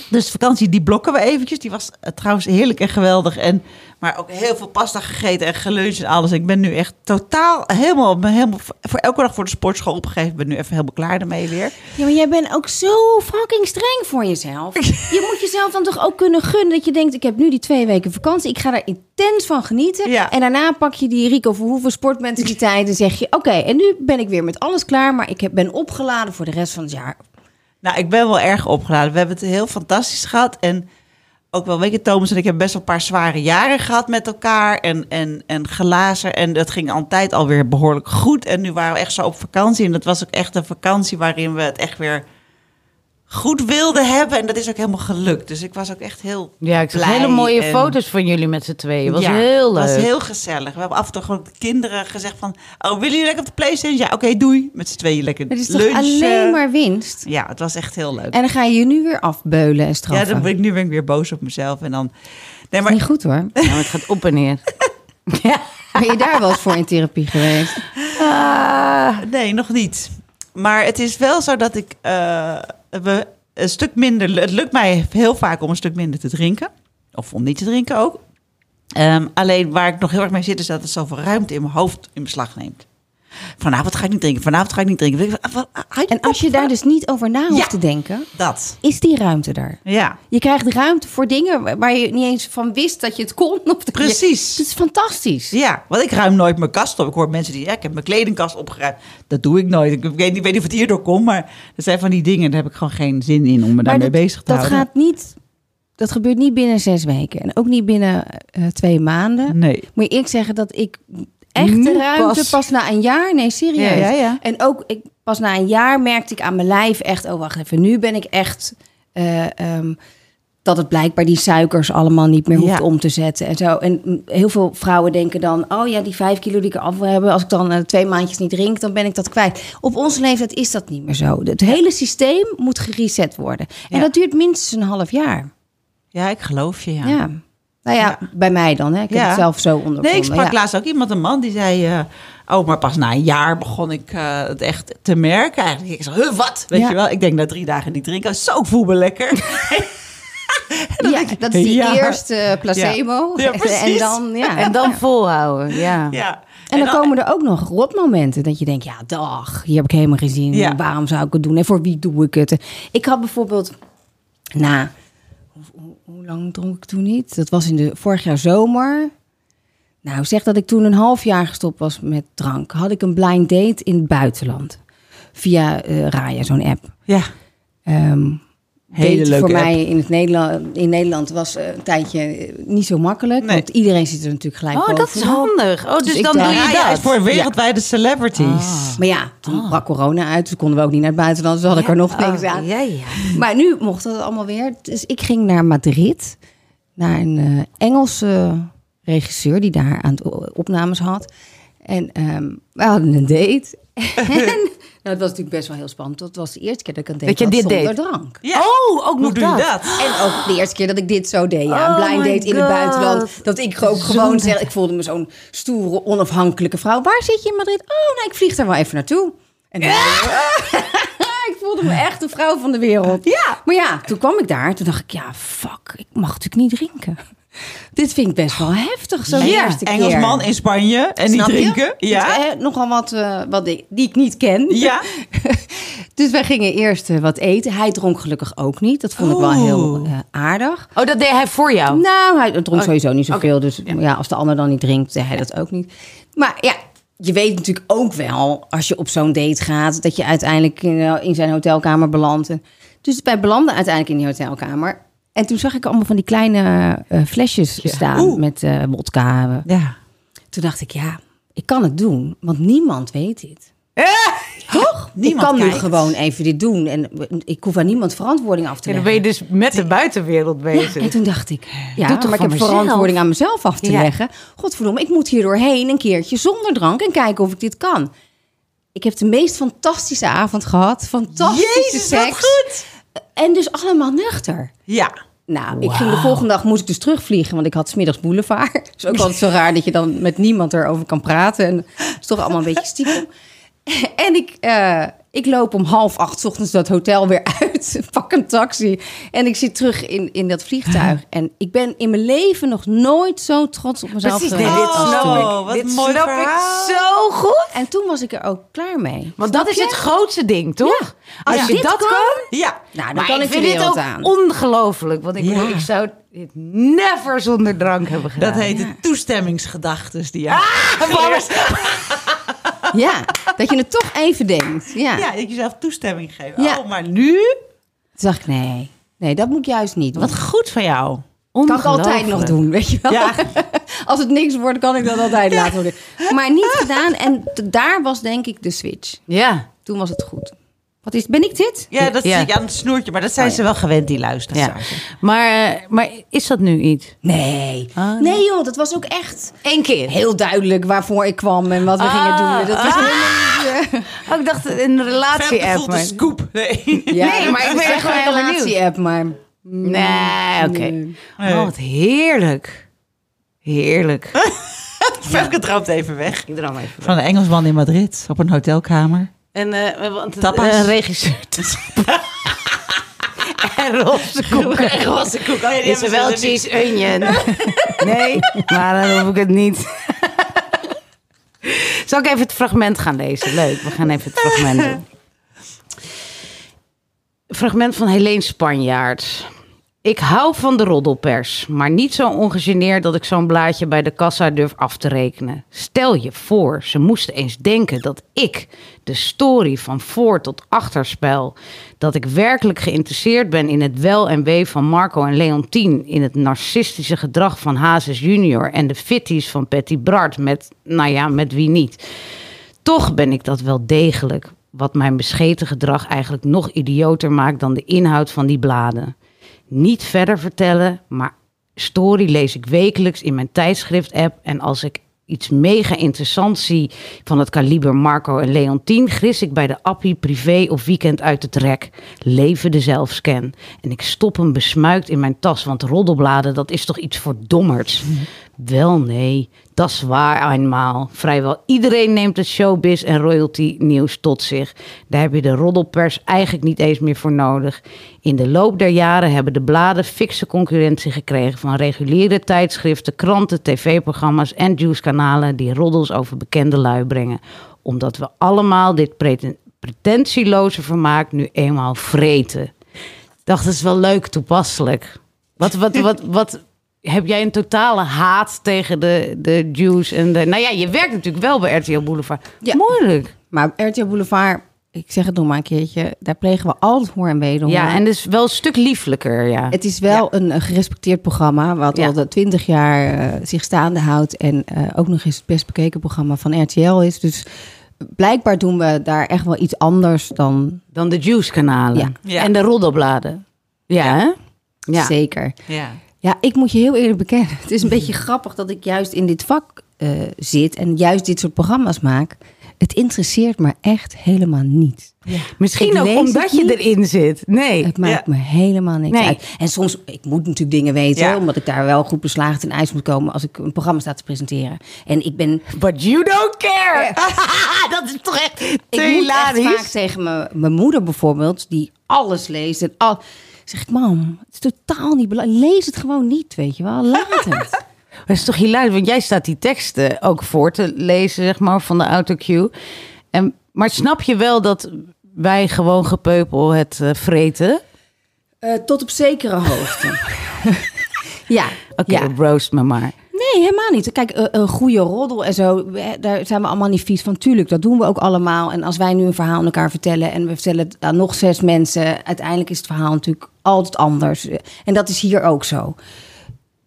dus vakantie, die blokken we eventjes. Die was eh, trouwens heerlijk en geweldig. En, maar ook heel veel pasta gegeten en geluncht en alles. Ik ben nu echt totaal helemaal, helemaal voor elke dag voor de sportschool opgegeven. Ik ben nu even helemaal klaar ermee weer. Ja, maar jij bent ook zo fucking streng voor jezelf. (laughs) Je moet jezelf dan toch ook kunnen gunnen dat je denkt... ik heb nu die twee weken vakantie, ik ga daar intens van genieten. Ja. En daarna pak je die Rico Verhoeven sportmentaliteit... en zeg je, oké, en nu ben ik weer met alles klaar... maar ik heb, ben opgeladen voor de rest van het jaar. Nou, ik ben wel erg opgeladen. We hebben het heel fantastisch gehad. En ook wel, weet je, Thomas en ik hebben best wel een paar zware jaren gehad met elkaar. En, en, en gelazen. En dat ging altijd alweer behoorlijk goed. En nu waren we echt zo op vakantie. En dat was ook echt een vakantie waarin we het echt weer goed wilden hebben. En dat is ook helemaal gelukt. Dus ik was ook echt heel Ja, ik zag blij hele mooie en- foto's van jullie met z'n tweeën. Was Ja, heel leuk. was heel gezellig. We hebben af en toe gewoon de kinderen gezegd van... Oh, willen jullie lekker op de Playstation? Ja, oké, doei. Met z'n tweeën lekker Het is toch alleen maar winst? Ja, het was echt heel leuk. En dan ga je je nu weer afbeulen en Ja, straffen. dan ben ik, nu ben ik weer boos op mezelf. En dan... Nee, maar... Niet goed hoor. Ja, (laughs) maar het gaat op en neer. (laughs) ja. Ben je daar wel eens voor in therapie geweest? Ah, nee, nog niet. Maar het is wel zo dat ik eh, een stuk minder. Het lukt mij heel vaak om een stuk minder te drinken. Of om niet te drinken ook. Ehm, alleen waar ik nog heel erg mee zit, is dat het zoveel ruimte in mijn hoofd in beslag neemt. Vanavond ga ik niet drinken, vanavond ga ik niet drinken. En als je daar dus niet over na hoeft Ja. te denken... Dat. is die ruimte daar? Ja, Je krijgt ruimte voor dingen waar- je niet eens van wist dat je het kon. Of dat precies. Het is fantastisch. Ja, want ik ruim nooit mijn kast op. Ik hoor mensen die, ja, ik heb mijn kledingkast opgeruimd. Dat doe ik nooit. Ik weet niet, weet niet of het hierdoor komt, maar er zijn van die dingen, daar heb ik gewoon geen zin in om me daarmee dat, bezig te dat houden. gaat niet. Dat gebeurt niet binnen zes weken. En ook niet binnen eh, twee maanden. Nee. Moet je ik zeggen dat ik echt Nu de ruimte pas. pas. na een jaar. Nee, serieus. Ja, ja. En ook ik, pas na een jaar merkte ik aan mijn lijf echt. Oh, wacht even. Nu ben ik echt. eh, ehm, dat het blijkbaar die suikers allemaal niet meer hoeft Ja. om te zetten en zo. En heel veel vrouwen denken dan: oh ja, die vijf kilo die ik af wil hebben, als ik dan eh, twee maandjes niet drink, dan ben ik dat kwijt. Op onze leeftijd is dat niet meer zo. Het hele systeem moet gereset worden. En Ja. dat duurt minstens een half jaar. Ja, ik geloof je, ja. Ja. Nou ja, Ja. bij mij dan. Hè. Ik heb het zelf zo ondervonden. Nee, ik sprak ja. laatst ook iemand, een man, die zei... eh, oh, maar pas na een jaar begon ik eh, het echt te merken. Eigenlijk, ik zei, huh, wat? Weet je wel? Ik denk na drie dagen niet drinken. Zo, voel me lekker. (laughs) Ja, dat is die eerste placebo. (laughs) (laughs) En dan, ja. En dan volhouden, ja. ja. En dan komen er ook nog rotmomenten dat je denkt, ja, dag, hier heb ik helemaal geen zin in. Ja. Waarom zou ik het doen? En voor wie doe ik het? Ik had bijvoorbeeld, na, hoe, lang dronk ik toen niet? Dat was in de vorig jaar zomer. Nou, zeg dat ik toen een half jaar gestopt was met drank. Had ik een blind date in het buitenland. Via eh Raya, zo'n app. Ja, Ehm Hele leuke voor app. mij in, het Nederland, in Nederland was eh, een tijdje eh, niet zo makkelijk. Nee. Want iedereen zit er natuurlijk gelijk Oh, dat is handig. Oh, dus, Dus ik dan doe je ja, ja, dat. is voor wereldwijde celebrities. Maar ja, toen brak corona uit, dus konden we ook niet naar het buitenland. Dus had ik er nog niks aan. Oh, ja, ja. Maar nu mocht dat allemaal weer. Dus ik ging naar Madrid, naar een eh, Engelse regisseur die daar aan het opnames had. En ehm, we hadden een date. (laughs) en nou, dat was natuurlijk best wel heel spannend. Dat was de eerste keer dat ik een date Dat je had dit zonder deed? drank. Ja. Oh, ook nog dat. dat? En ook de eerste keer dat ik dit zo deed. Ja, Oh een blind date in het buitenland. Dat ik ook gewoon zeg, ik voelde me zo'n stoere, onafhankelijke vrouw. Waar zit je in Madrid? Oh, nou, ik vlieg daar wel even naartoe. En dan, (laughs) ik voelde me echt de vrouw van de wereld. Ja. Maar ja, toen kwam ik daar. Toen dacht ik, ja, fuck, ik mag natuurlijk niet drinken. Dit vind ik best wel heftig, zo'n Ja, eerste keer. Engelsman in Spanje en niet je? drinken. Ja. Eh, nogal wat, eh, wat ik, die ik niet ken. Ja. (laughs) Dus wij gingen eerst eh, wat eten. Hij dronk gelukkig ook niet. Dat vond ik wel heel eh, aardig. Oh, dat deed hij voor jou? Nou, hij dronk sowieso niet zoveel. oké. Dus ja. als de ander dan niet drinkt, deed hij dat ook niet. Maar ja, je weet natuurlijk ook wel, als je op zo'n date gaat, dat je uiteindelijk in, in zijn hotelkamer belandt. Dus wij belanden uiteindelijk in die hotelkamer. En toen zag ik allemaal van die kleine eh, flesjes staan Oeh. met eh wodka. Ja. Toen dacht ik, ja, ik kan het doen, want niemand weet dit. Toch? (laughs) Niemand ik kan nu gewoon even dit doen en ik hoef aan niemand verantwoording af te Ja, dan leggen. ben je dus met de buitenwereld bezig. Ja, en toen dacht ik, ja, Doe toch maar ik heb mezelf? verantwoording aan mezelf af te Ja. leggen. Godverdomme, ik moet hier doorheen een keertje zonder drank en kijken of ik dit kan. Ik heb de meest fantastische avond gehad. Fantastische Jezus, wat seks. goed. En dus allemaal nuchter. Ja. Nou, ik ging de volgende dag moest ik dus terugvliegen, want ik had smiddags boulevard. Het (laughs) is ook altijd zo raar dat je dan met niemand erover kan praten. En het is toch allemaal een beetje stiekem. (laughs) En ik, eh, ik loop om half acht 's ochtends dat hotel weer (laughs) uit. Pak een taxi. En ik zit terug in, in dat vliegtuig. En ik ben in mijn leven nog nooit zo trots op mezelf Precies, geweest nee, dit als snap ik. Oh, wat dit mooi snap verhaal. ik zo goed. En toen was ik er ook klaar mee. Want Snap dat is het grootste ding, toch? Ja. Als Als je dit dat kan, kan... Ja. Nou, dan Maar kan ik ik de vind dit ook aan. ongelooflijk. Want ik, Ja. bedoel, ik zou dit never zonder drank hebben gedaan. Dat heet de toestemmingsgedachtes die (laughs) je Ja, dat je het toch even denkt. Ja. Ja, dat je jezelf toestemming geeft. Ja. Oh, maar nu? Toen dacht ik, nee, nee, dat moet ik juist niet doen. Wat goed van jou. kan ik altijd nog doen, weet je wel. Ja. (laughs) Als het niks wordt, kan ik dat altijd laten worden. Maar niet gedaan. En daar was denk ik de switch. Ja. Toen was het goed. Wat is, ben ik dit? Ja, dat Ja. zie ik aan het snoertje. Maar dat zijn Oh, ja. ze wel gewend, die luisteraars. ja. Maar, eh, maar is dat nu iets? Nee. Ah, nee joh, dat was ook echt Eén keer. heel duidelijk waarvoor ik kwam en wat we Ah, gingen doen. Dat was (laughs) helemaal niet... eh, Oh, ik dacht een relatie-app. maar- scoop. Nee. (laughs) ja, Nee, maar ik ben echt gewoon een relatie-app, maar... Nee, oké. Nee. Oh, wat heerlijk. Heerlijk. (laughs) Femke trapt even weg. Ik even. Van een Engelsman in Madrid op een hotelkamer. En eh want Tapas. regisseur. (laughs) en roze (laughs) koek. En roze koek. Oh ja, die Is er wel niet. cheese onion? (laughs) nee, maar dan hoef ik het niet. Zal ik even het fragment gaan lezen? Leuk, we gaan even het fragment doen. Fragment van Helene Spanjaard. Ik hou van de roddelpers, maar niet zo ongegeneerd dat ik zo'n blaadje bij de kassa durf af te rekenen. Stel je voor, ze moesten eens denken dat ik, de story van voor tot achterspel, dat ik werkelijk geïnteresseerd ben in het wel en wee van Marco en Leontien, in het narcistische gedrag van Hazes junior en de fitties van Patty Bart met, nou ja, met wie niet. Toch ben ik dat wel degelijk, wat mijn bescheten gedrag eigenlijk nog idioter maakt dan de inhoud van die bladen. Niet verder vertellen, maar story lees ik wekelijks in mijn tijdschrift-app. En als ik iets mega interessants zie van het kaliber Marco en Leontien, gris ik bij de appie privé of weekend uit het rek. Leven de zelfscan. En ik stop hem besmuikt in mijn tas, want roddelbladen, dat is toch iets voor dommerts. Wel nee, dat is waar eenmaal. Vrijwel iedereen neemt het showbiz en royalty nieuws tot zich. Daar heb je de roddelpers eigenlijk niet eens meer voor nodig. In de loop der jaren hebben de bladen fikse concurrentie gekregen van reguliere tijdschriften, kranten, tv-programma's en juice-kanalen die roddels over bekende lui brengen. Omdat we allemaal dit preten- pretentieloze vermaak nu eenmaal vreten. Dacht, dat is wel leuk toepasselijk. Wat, wat, wat, wat, heb jij een totale haat tegen de, de Jews en de... Nou ja, je werkt natuurlijk wel bij RTL Boulevard. Ja. Moeilijk. Maar RTL Boulevard, ik zeg het nog maar een keertje, daar plegen we altijd hoor en wederhoor. Ja, en dus wel een stuk lieflijker, ja. Het is wel een, een gerespecteerd programma, wat Ja. al de 20 jaar eh, zich staande houdt. En eh, ook nog eens het best bekeken programma van RTL is. Dus blijkbaar doen we daar echt wel iets anders dan Dan de Jews-kanalen. Ja. Ja. En de roddelbladen. Ja, hè? Ja. zeker. Ja. Ja, ik moet je heel eerlijk bekennen. Het is een beetje grappig dat ik juist in dit vak eh, zit en juist dit soort programma's maak, het interesseert me echt helemaal niet. Misschien Ik ook omdat je niet. erin zit. Nee. Het maakt Ja. me helemaal niks Nee. uit. En soms, ik moet natuurlijk dingen weten, Ja. omdat ik daar wel goed beslagen ten ijs moet komen als ik een programma sta te presenteren. En ik ben, But you don't care. (laughs) dat is toch echt ik moet echt vaak tegen mijn, mijn moeder bijvoorbeeld, die alles leest en al, zeg ik, mam, het is totaal niet belangrijk. Lees het gewoon niet, weet je wel. Laat het. (laughs) Dat is toch hilarisch, want jij staat die teksten ook voor te lezen, zeg maar, van de autocue. En, maar snap je wel dat wij gewoon gepeupel het eh, vreten? Eh, tot op zekere hoogte. (laughs) ja, Oké, ja. roast me maar. Nee, helemaal niet. Kijk, eh, een goede roddel en zo, daar zijn we allemaal niet vies van. Tuurlijk, dat doen we ook allemaal. En als wij nu een verhaal aan elkaar vertellen en we vertellen het aan nog zes mensen, uiteindelijk is het verhaal natuurlijk altijd anders. En dat is hier ook zo.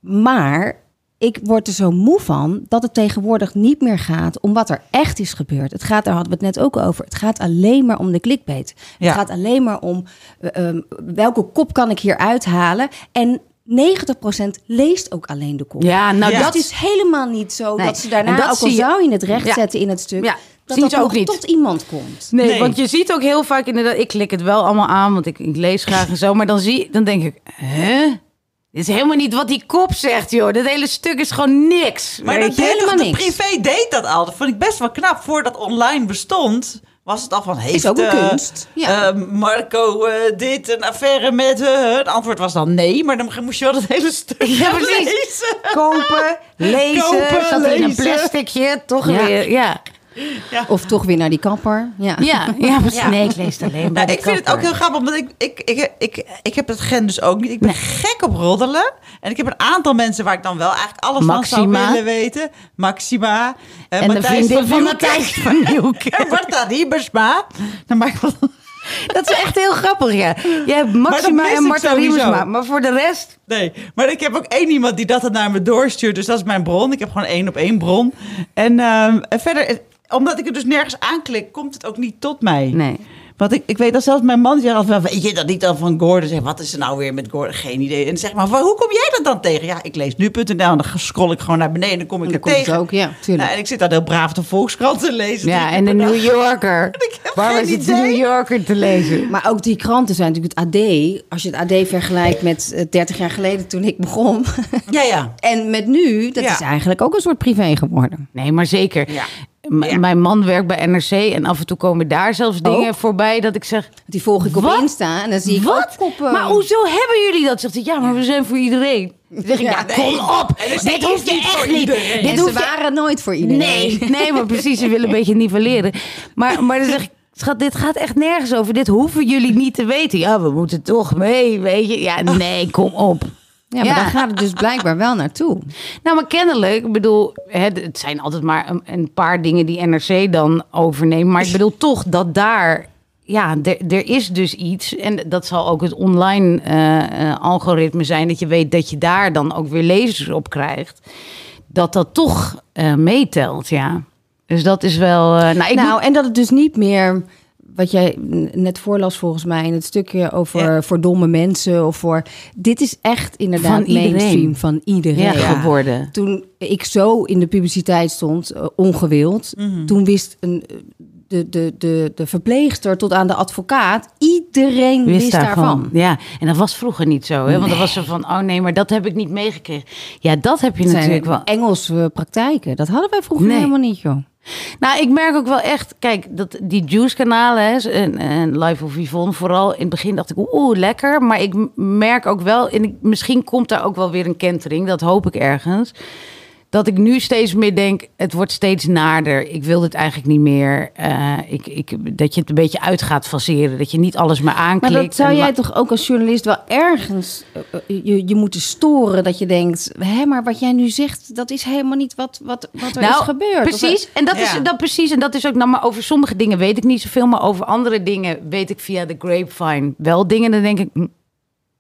Maar ik word er zo moe van dat het tegenwoordig niet meer gaat om wat er echt is gebeurd. Het gaat, daar hadden we het net ook over. Het gaat alleen maar om de clickbait. Ja. Het gaat alleen maar om eh, ehm, welke kop kan ik hier uithalen. En 90% leest ook alleen de kop. Ja, nou Ja. Dat is helemaal niet zo Nee. dat ze En daarna, dat ook al je- zou je het recht Ja. zetten in het stuk, Ja, dat zien dat ook niet. tot iemand komt. Nee, Nee. want je ziet ook heel vaak inderdaad, ik klik het wel allemaal aan, want ik, ik lees graag en zo, maar dan, zie, dan denk ik, hè? Dit is helemaal niet wat die kop zegt, joh. Dit hele stuk is gewoon niks. Maar dat helemaal toch- de niks. privé deed dat al. Dat vond ik best wel knap. Voordat online bestond, was het al van... Heeft, ook een eh, kunst. Ja. eh, Marco eh, dit, een affaire met... het antwoord was dan nee, maar dan moest je wel het hele stuk Ja, lezen. Kopen, lezen, Kopen, zat in een plasticje, toch Ja. weer, ja. Of toch weer naar die kapper. Ja. Ja, ja, precies. Ja. Nee, ik lees het alleen bij Ja, de ik vind het ook heel grappig, omdat ik, ik, ik, ik, ik heb het gen dus ook niet. Ik ben gek op roddelen. En ik heb een aantal mensen waar ik dan wel eigenlijk alles van Maxima. zou willen weten. Maxima. eh, En de Matthijs vriendin van. Matthijs van Nieuwkerk. (laughs) En Marta Riebersma. Dan maak ik wel... Dat is echt heel grappig, ja. Je hebt Maxima en Marta. Riemersma. Maar voor de rest... Nee, maar ik heb ook één iemand die dat dan naar me doorstuurt. Dus dat is mijn bron. Ik heb gewoon één op één bron. En, ehm, en verder, omdat ik er dus nergens aanklik, komt het ook niet tot mij. Nee. Want ik, ik weet dat zelfs mijn man zegt altijd, weet je dat niet dan van Gordon? Zeg, wat is er nou weer met Gordon? Geen idee. En zeg maar, van, hoe kom jij dat dan tegen? Ja, ik lees nu.nl en dan scroll ik gewoon naar beneden en dan kom ik er tegen. het ook, ja, tuurlijk. Nou, en ik zit daar heel braaf de Volkskrant te lezen. Ja, en de New dag. Yorker. (laughs) Zit de idee. New Yorker te lezen? Maar ook die kranten zijn natuurlijk het AD. Als je het AD vergelijkt met eh, 30 jaar geleden toen ik begon. Ja, ja. (laughs) en met nu, dat Ja. is eigenlijk ook een soort privé geworden. Nee, maar zeker. Ja. Ja. Mijn man werkt bij NRC en af en toe komen daar zelfs dingen Ook? voorbij dat ik zeg... Die volg ik op Wat? Insta en dan zie ik Wat? koppen. Maar hoezo hebben jullie dat? Zegt hij, ja, maar we zijn voor iedereen. Dan zeg ik, ja, Ja, kom op. Dus Dit hoeft je niet voor echt niet. iedereen. Dit ze hoeft je waren nooit voor iedereen. Nee, nee, maar precies, ze willen een beetje nivelleren. Maar, maar dan zeg ik, schat, dit gaat echt nergens over. Dit hoeven jullie niet te weten. Ja, we moeten toch mee, weet je. Ja, (laughs) nee, kom op. Ja, maar Ja. daar gaat het dus blijkbaar wel naartoe. Nou, maar kennelijk, ik bedoel, het, het zijn altijd maar een, een paar dingen die NRC dan overneemt. Maar ik bedoel (laughs) toch dat daar, ja, er, is dus iets. En dat zal ook het online eh, eh, algoritme zijn. Dat je weet dat je daar dan ook weer lezers op krijgt. Dat dat toch eh, meetelt, ja. Dus dat is wel. nou, ik nou, moet- en dat het dus niet meer, wat jij net voorlas volgens mij in het stukje over Ja. voor domme mensen of voor. Dit is echt inderdaad Van iedereen. mainstream van iedereen. ja, geworden. Toen ik zo in de publiciteit stond, eh, ongewild, Mhm. toen wist een, de, de, de, de verpleegster tot aan de advocaat, iedereen wist, daarvan. Ja, en dat was vroeger niet zo, hè? Want dan was ze van, oh nee, maar dat heb ik niet meegekregen. Ja, dat heb je natuurlijk wel. Engelse praktijken. Dat hadden wij vroeger Nee. helemaal niet, joh. Nou, ik merk ook wel echt, kijk, dat die Juice-kanalen en, en Live of Yvonne vooral. In het begin dacht ik, oeh, lekker. Maar ik merk ook wel, en misschien komt daar ook wel weer een kentering, dat hoop ik ergens. Dat ik nu steeds meer denk, het wordt steeds naarder. Ik wil dit eigenlijk niet meer. Eh, ik, ik, dat je het een beetje uit gaat faseren. Dat je niet alles meer aanklikt. Maar dat zou jij toch ook als journalist wel ergens eh, eh, je, je moeten storen. Dat je denkt, hé, maar wat jij nu zegt, dat is helemaal niet wat, wat, wat er is gebeurd. Of, Nou, Precies. En dat, Ja. is, dat precies. En dat is ook, nou, maar over sommige dingen weet ik niet zoveel. Maar over andere dingen weet ik via de grapevine wel dingen. Dan denk ik, hm,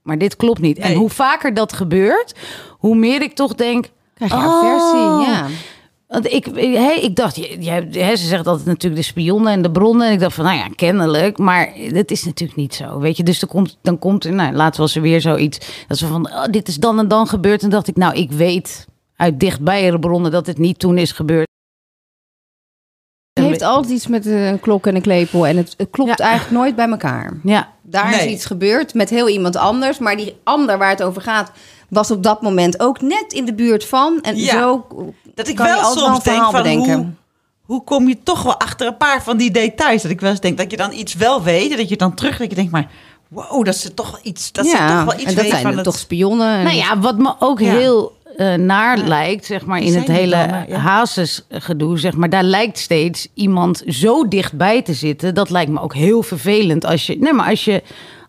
maar dit klopt niet. En hoe vaker dat gebeurt, hoe meer ik toch denk. Krijg je oh, aversie, ja. Want ik, hey, ik dacht, je, je, hebt- hè, ze zegt altijd natuurlijk de spionnen en de bronnen. En ik dacht van, nou ja, kennelijk. Maar dat is natuurlijk niet zo, weet je. Dus dan komt, dan komt nou, laatst was er weer zoiets. Dat ze van, oh, dit is dan en dan gebeurd. En dacht ik, nou, ik weet uit dichtbijere bronnen dat het niet toen is gebeurd. Het heeft altijd iets met een klok en een klepel. En het, het klopt Ja. eigenlijk nooit bij elkaar. Ja, Daar Nee. is iets gebeurd met heel iemand anders. Maar die ander waar het over gaat, was op dat moment ook net in de buurt van. En Ja. zo Dat ik kan je wel altijd soms een denk verhaal van bedenken. hoe, hoe kom je toch wel achter een paar van die details. Dat ik wel eens denk dat je dan iets wel weet. Dat je dan terug dat je denkt, maar wow, dat ze toch iets, dat ze toch wel iets en dat weet zijn van er het... toch spionnen. En Nou ja, wat me ook Ja. heel eh, naar lijkt, zeg maar, Die in het hele maar ja. Hazes-gedoe, zeg maar, daar lijkt steeds iemand zo dichtbij te zitten. Dat lijkt me ook heel vervelend als je, nee, maar als je,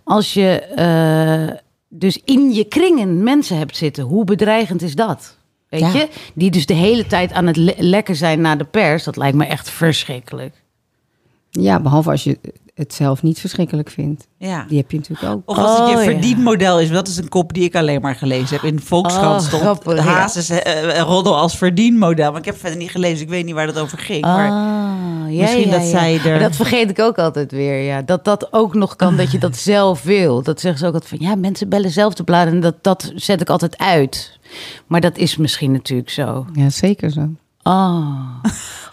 als je eh, dus in je kringen mensen hebt zitten, hoe bedreigend is dat? Weet Ja. je? Die dus de hele tijd aan het le- lekken zijn naar de pers. Dat lijkt me echt verschrikkelijk. Ja, behalve als je het zelf niet verschrikkelijk vindt. Ja. Die heb je natuurlijk ook. Of als het Oh, je ja. verdienmodel is. Dat is een kop die ik alleen maar gelezen heb. In Volkskrant Oh, stond grappig. Hazes eh, eh, roddel als verdienmodel. Maar ik heb verder niet gelezen. Ik weet niet waar dat over ging. Maar Ah, ja, misschien ja, dat ja. zij er- Maar Dat vergeet ik ook altijd weer. Ja. Dat dat ook nog kan, dat je dat (laughs) zelf wil. Dat zeggen ze ook altijd van ja, mensen bellen zelf de bladen. En dat, dat zet ik altijd uit. Maar dat is misschien natuurlijk zo. Ja, zeker zo. Oh.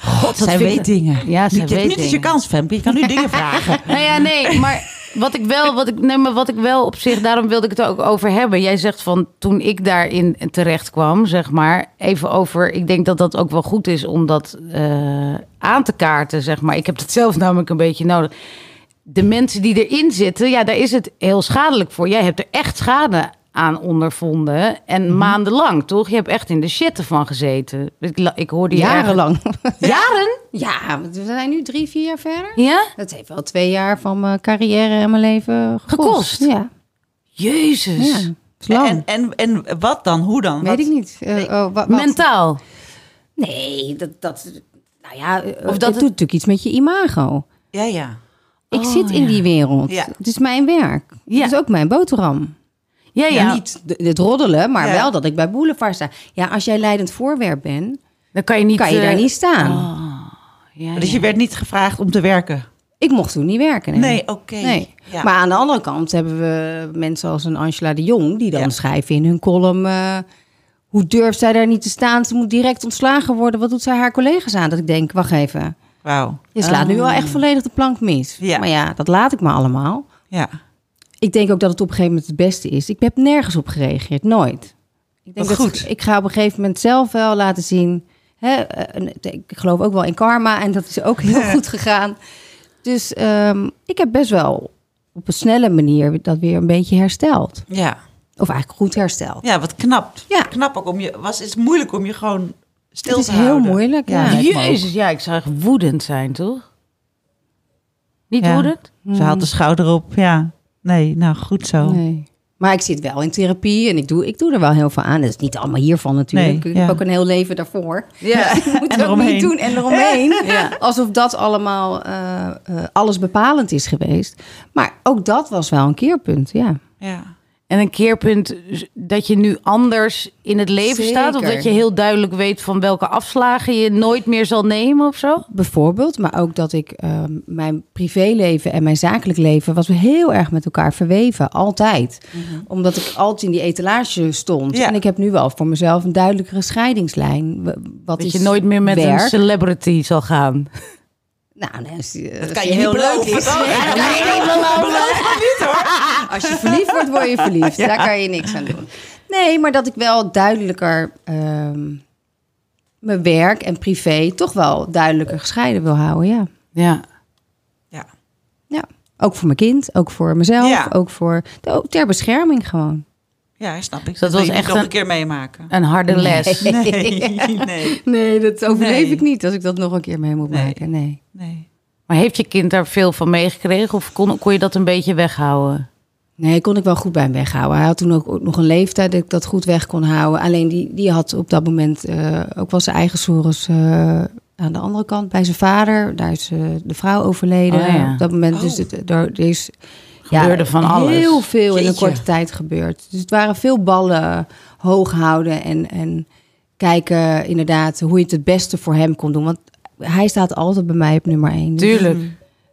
God, dat zij ik- weet dingen. Ja, zij weet nu is je kans, Femke. Je kan nu dingen vragen. (laughs) Nou ja, nee, maar wat ik wel, wat ik, nee, maar wat ik wel op zich, daarom wilde ik het ook over hebben. Jij zegt van toen ik daarin terecht kwam, zeg maar, even over. Ik denk dat dat ook wel goed is om dat eh, aan te kaarten, zeg maar. Ik heb het zelf namelijk een beetje nodig. De mensen die erin zitten, ja, daar is het heel schadelijk voor. Jij hebt er echt schade aan ondervonden en maandenlang, toch? Je hebt echt in de shit ervan gezeten. Ik, ik hoorde je Jarenlang. (laughs) Jaren? ja, we zijn nu drie, vier jaar verder. Ja? Dat heeft wel twee jaar van mijn carrière en mijn leven gekost. Gekost? Ja, Jezus. ja. lang. En, en, en wat dan? Hoe dan? Weet Wat- ik niet. Eh, oh, wa- wat? Mentaal. Nee, dat, dat, nou ja, of Of dat dat het het- doet natuurlijk iets met je imago. Ja, ja. Ik Oh, zit in ja. die wereld. Ja. Het is mijn werk. Ja. Het is ook mijn boterham. Ja, ja. Ja. Niet het roddelen, maar Ja. wel dat ik bij Boulevard sta. Ja, als jij leidend voorwerp bent, Dan kan je niet. kan je daar eh, niet staan. ja, Dus ja. je werd niet gevraagd om te werken? Ik mocht toen niet werken. Nee, Nee, oké. Nee. Ja. Maar aan de andere kant hebben we mensen als een Angela de Jong... die dan Ja. schrijven in hun column... eh, hoe durft zij daar niet te staan? Ze moet direct ontslagen worden. Wat doet zij haar collega's aan? Dat ik denk, wacht even. Wauw. Je slaat nu wel echt volledig de plank mis. Ja. Maar ja, dat laat ik me allemaal. Ja. Ik denk ook dat het op een gegeven moment het beste is. Ik heb nergens op gereageerd, nooit. Ik denk dat goed. ik ga op een gegeven moment zelf wel laten zien. Hè, eh, ik geloof ook wel in karma en dat is ook heel (laughs) goed gegaan. Dus ehm, ik heb best wel op een snelle manier dat weer een beetje hersteld. Ja. Of eigenlijk goed hersteld. Ja, wat knap. Ja. Knap ook om je... Was, het is moeilijk om je gewoon stil Het is te heel houden. moeilijk, ja. Jezus, ja, ik zou echt woedend zijn, toch? Niet Ja. woedend? Ze haalt de schouder op. Ja. Nee, nou goed zo. Nee. Maar ik zit wel in therapie en ik doe, ik doe er wel heel veel aan. Dat is niet allemaal hiervan natuurlijk. Nee, ik ja. heb ook een heel leven daarvoor. Ja. (laughs) Ik moet En eromheen. niet doen en eromheen. (laughs) Ja. Alsof dat allemaal eh, eh, alles bepalend is geweest. Maar ook dat was wel een keerpunt, ja. Ja. En een keerpunt dat je nu anders in het leven staat? Of dat je heel duidelijk weet van welke afslagen je nooit meer zal nemen of zo? Bijvoorbeeld, maar ook dat ik eh, mijn privéleven en mijn zakelijk leven was heel erg met elkaar verweven, altijd. Omdat ik altijd in die etalage stond. Ja. En ik heb nu wel voor mezelf een duidelijkere scheidingslijn. Wat Dat is je nooit meer met werk? een celebrity zal gaan. Nou, nee, als, die- als kan je heel leuk is. Nee, Ja, dat dat kan je kan je niet. Als je verliefd wordt, word je verliefd. (laughs) Daar kan je niks aan doen. Nee, maar dat ik wel duidelijker ehm, mijn werk en privé toch wel duidelijker gescheiden wil houden. Ja. Ja. Ja. ja. Ook voor mijn kind, ook voor mezelf, Ja. ook voor ook ter bescherming gewoon. Ja, snap ik. dat Dat was echt nog een- een keer meemaken. Een harde les. (laughs) Nee, (laughs) nee, Nee, dat overleef Nee. ik niet als ik dat nog een keer mee moet Nee. maken. Nee. nee. Maar heeft je kind daar veel van meegekregen? Of kon, kon je dat een beetje weghouden? Nee, kon ik wel goed bij hem weghouden. Hij had toen ook, nog een leeftijd dat ik dat goed weg kon houden. Alleen die, die had op dat moment eh, ook wel zijn eigen sores eh, aan de andere kant bij zijn vader. Daar is eh, de vrouw overleden. Oh, ja. Op dat moment Oh. dus het, er, er is Gebeurde van alles. heel veel in een korte tijd gebeurd. Dus het waren veel ballen hoog houden en, en kijken inderdaad hoe je het het beste voor hem kon doen. Want hij staat altijd bij mij op nummer één. Dus Tuurlijk.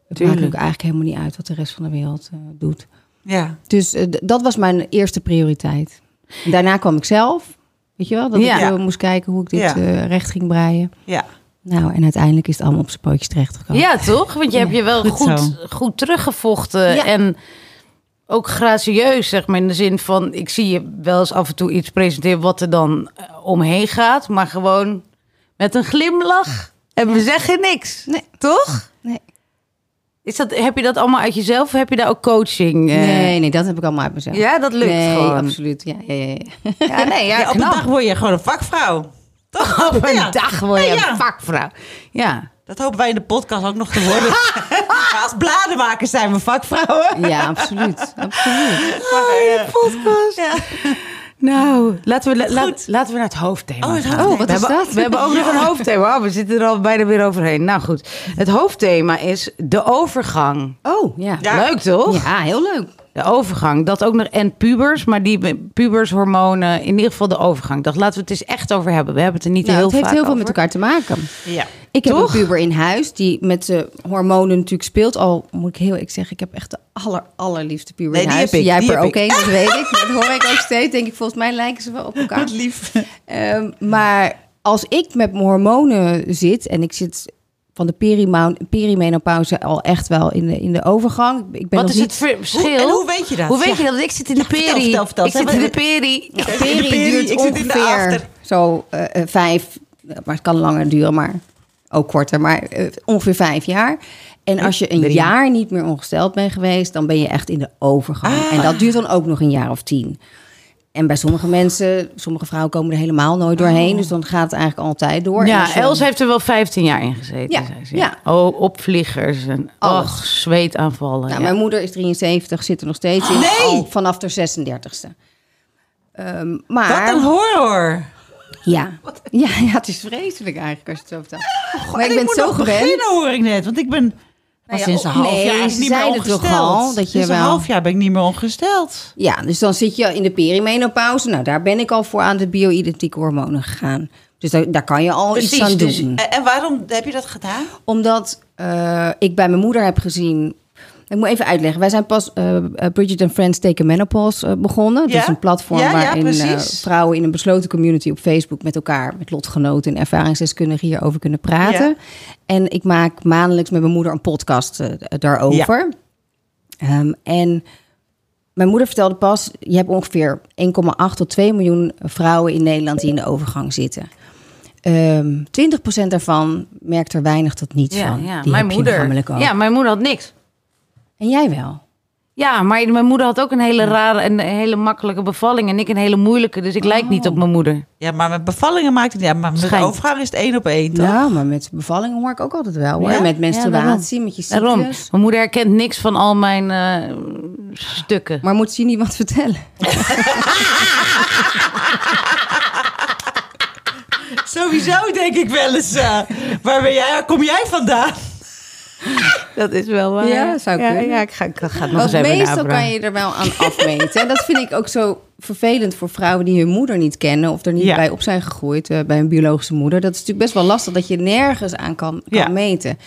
Het tuurlijk. maakt ook eigenlijk helemaal niet uit wat de rest van de wereld eh, doet. Ja. Dus eh, dat was mijn eerste prioriteit. En daarna kwam ik zelf. Weet je wel? Dat Ja. ik eh, moest kijken hoe ik dit Ja. eh, recht ging breien. Ja. Nou, en uiteindelijk is het allemaal op zijn pootjes terechtgekomen. Ja, toch? Want je hebt je wel goed goed, teruggevochten. Ja. En ook gracieus, zeg maar. In de zin van, ik zie je wel eens af en toe iets presenteren... wat er dan eh, omheen gaat. Maar gewoon met een glimlach. En we zeggen niks. Nee. Toch? Nee. Is dat, heb je dat allemaal uit jezelf? Of heb je daar ook coaching? eh? Nee, nee, dat heb ik allemaal uit mezelf. Ja, dat lukt nee, gewoon. absoluut. Ja, ja, ja, ja. Nee, ja, Ja, op een dag word je gewoon een vakvrouw. Toch? (laughs) Op een Ja. dag word je Ja, ja. een vakvrouw. Ja. Dat hopen wij in de podcast ook nog te worden. (laughs) Als bladenmakers zijn we vakvrouwen. Ja, absoluut. absoluut. (laughs) podcast. Nou, laten we, la- laten we naar het hoofdthema Oh, het gaan. hoofdthema. Oh, wat we is hebben, dat? We hebben ook nog een hoofdthema. Oh, we zitten er al bijna weer overheen. Nou goed, het hoofdthema is de overgang. Oh, ja. Ja. Leuk toch? Ja, heel leuk. De overgang. Dat ook nog en pubers, maar die pubershormonen, in ieder geval de overgang. Dat laten we het eens echt over hebben. We hebben het er niet Nou, heel het heeft vaak heel veel over. met elkaar te maken. Ja. Ik heb een puber in huis die met zijn hormonen natuurlijk speelt. Al moet ik heel eerlijk zeggen, ik heb echt de aller, allerliefste puber Nee, in die huis. heb ik, Jij hebt er heb ook ik. één, dat weet ik. (laughs) Dat hoor ik ook steeds. Denk ik, volgens mij lijken ze wel op elkaar. Wat lief. Ehm, maar als ik met mijn hormonen zit en ik zit van de perimenopauze al echt wel in de, in de overgang. Ik- ben Wat nog is niet... het verschil? Hoe- en hoe weet je dat? Hoe weet Ja. je dat? Ik zit in de Ja, vertel, peri. vertel, vertel. Ik zit in de peri. Ja, de peri peri, duurt ik zit in de ongeveer after. zo eh, eh, vijf, maar het kan langer duren, maar ook korter, maar eh, ongeveer vijf jaar. En als je een Drie. jaar niet meer ongesteld bent geweest, dan ben je echt in de overgang. Ah. En dat duurt dan ook nog een jaar of tien. En bij sommige mensen, sommige vrouwen komen er helemaal nooit doorheen. Dus dan gaat het eigenlijk altijd door. Ja, Els heeft er wel 15 jaar in gezeten. Ja, zei ze. ja. Oh, opvliegers en och, zweetaanvallen. Nou, ja. Mijn moeder is 73, zit er nog steeds in. Nee! Al vanaf de 36e. Ehm, maar... Wat een horror. Ja. (laughs) Ja, ja, het is vreselijk eigenlijk als je het zo vertelt. maar ik ben zo gewend. beginnen hoor ik net. Want ik ben Nou ja, sinds een half nee, jaar eigenlijk niet meer zeiden toch ongesteld. al dat je sinds een half jaar ben ik niet meer ongesteld. Ja, dus dan zit je in de perimenopauze. Nou, daar ben ik al voor aan de bio-identieke hormonen gegaan. Dus daar, daar kan je al iets aan dus- doen. En, en waarom heb je dat gedaan? Omdat eh, ik bij mijn moeder heb gezien... Ik moet even uitleggen. Wij zijn pas eh, eh, Bridget and Friends Take Menopause eh, begonnen. Dat Ja? is een platform Ja, waarin vrouwen in een besloten community op Facebook... met elkaar, met lotgenoten en ervaringsdeskundigen hierover kunnen praten. En ik maak maandelijks met mijn moeder een podcast daarover. Ehm, en mijn moeder vertelde pas... je hebt ongeveer 1,8 tot 2 miljoen vrouwen in Nederland... die in de overgang zitten. Ehm 20% daarvan merkt er weinig tot niets ja, van. ja. Die mijn moeder. ook. Ja, mijn moeder had niks. En jij wel? Ja, maar mijn moeder had ook een hele rare en hele makkelijke bevalling. En ik een hele moeilijke. Dus ik lijk niet op mijn moeder. Ja, maar met bevallingen maakt het niet uit. Maar met Schijnt. overgang is het één op één, toch? Nou, maar met bevallingen hoor ik ook altijd wel. Hoor. Ja? Met Ja, menstruatie, met je. Daarom. Mijn moeder herkent niks van al mijn eh, stukken. Maar moet je niet wat vertellen? (laughs) Sowieso denk ik wel eens. eh, waar ben jij, waar kom jij vandaan? Dat is wel waar. Ja, zou kunnen. Ja, ik ga, ik ga het nog Want eens even meestal kan je er wel aan afmeten. En dat vind ik ook zo vervelend voor vrouwen die hun moeder niet kennen... of er niet Ja. bij op zijn gegroeid eh, bij een biologische moeder. Dat is natuurlijk best wel lastig dat je nergens aan kan, kan Ja. meten.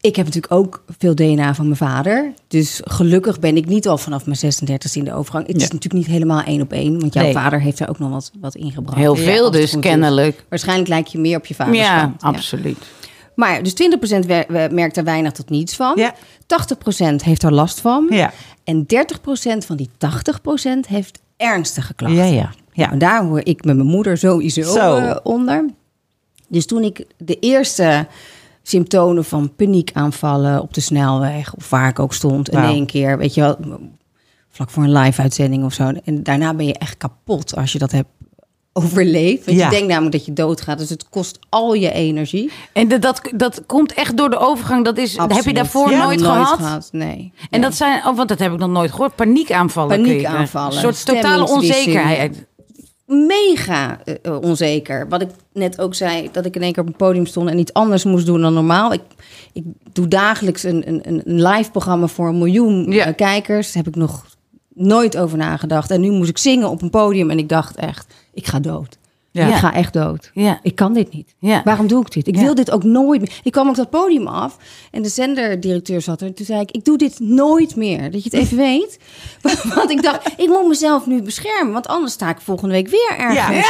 Ik heb natuurlijk ook veel DNA van mijn vader. Dus gelukkig ben ik niet al vanaf mijn 36 in de overgang. Het is Ja. natuurlijk niet helemaal één op één. Want jouw Nee. vader heeft daar ook nog wat, wat ingebracht. Heel Ja, veel dus, is. kennelijk. Waarschijnlijk lijk je meer op je vader. Ja, absoluut. Maar dus 20% wer- we- merkt er weinig tot niets van. Ja. 80% heeft er last van. Ja. En 30% van die 80% heeft ernstige klachten. Ja, ja. Ja, en daar hoor ik met mijn moeder sowieso Zo. eh, onder. Dus toen ik de eerste symptomen van paniekaanvallen op de snelweg... of waar ik ook stond, in één keer, weet je wel... vlak voor een live-uitzending of zo. En daarna ben je echt kapot als je dat hebt overleefd. Want Ja. je denkt namelijk dat je doodgaat. Dus het kost al je energie. En dat, dat, dat komt echt door de overgang. Dat is, heb je daarvoor Ja, nooit, gehad? Nee. En dat zijn, oh, want dat heb ik nog nooit gehoord. Paniekaanvallen. Paniekaanvallen, Een soort totale onzekerheid. mega eh, onzeker. Wat ik net ook zei, dat ik in één keer op een podium stond en iets anders moest doen dan normaal. Ik, ik doe dagelijks een, een, een live programma voor een miljoen Ja. eh, kijkers. Heb ik nog nooit over nagedacht. En nu moest ik zingen op een podium en ik dacht echt, ik ga dood. Ja. Ik ga echt dood. Ja. Ik kan dit niet. Ja. Waarom doe ik dit? Ik wil dit ook nooit meer. Ik kwam ook dat podium af en de zenderdirecteur zat er. Toen zei ik, ik doe dit nooit meer. Dat je het even (laughs) weet. Want ik dacht, ik moet mezelf nu beschermen. Want anders sta ik volgende week weer ergens. Ja. Ja,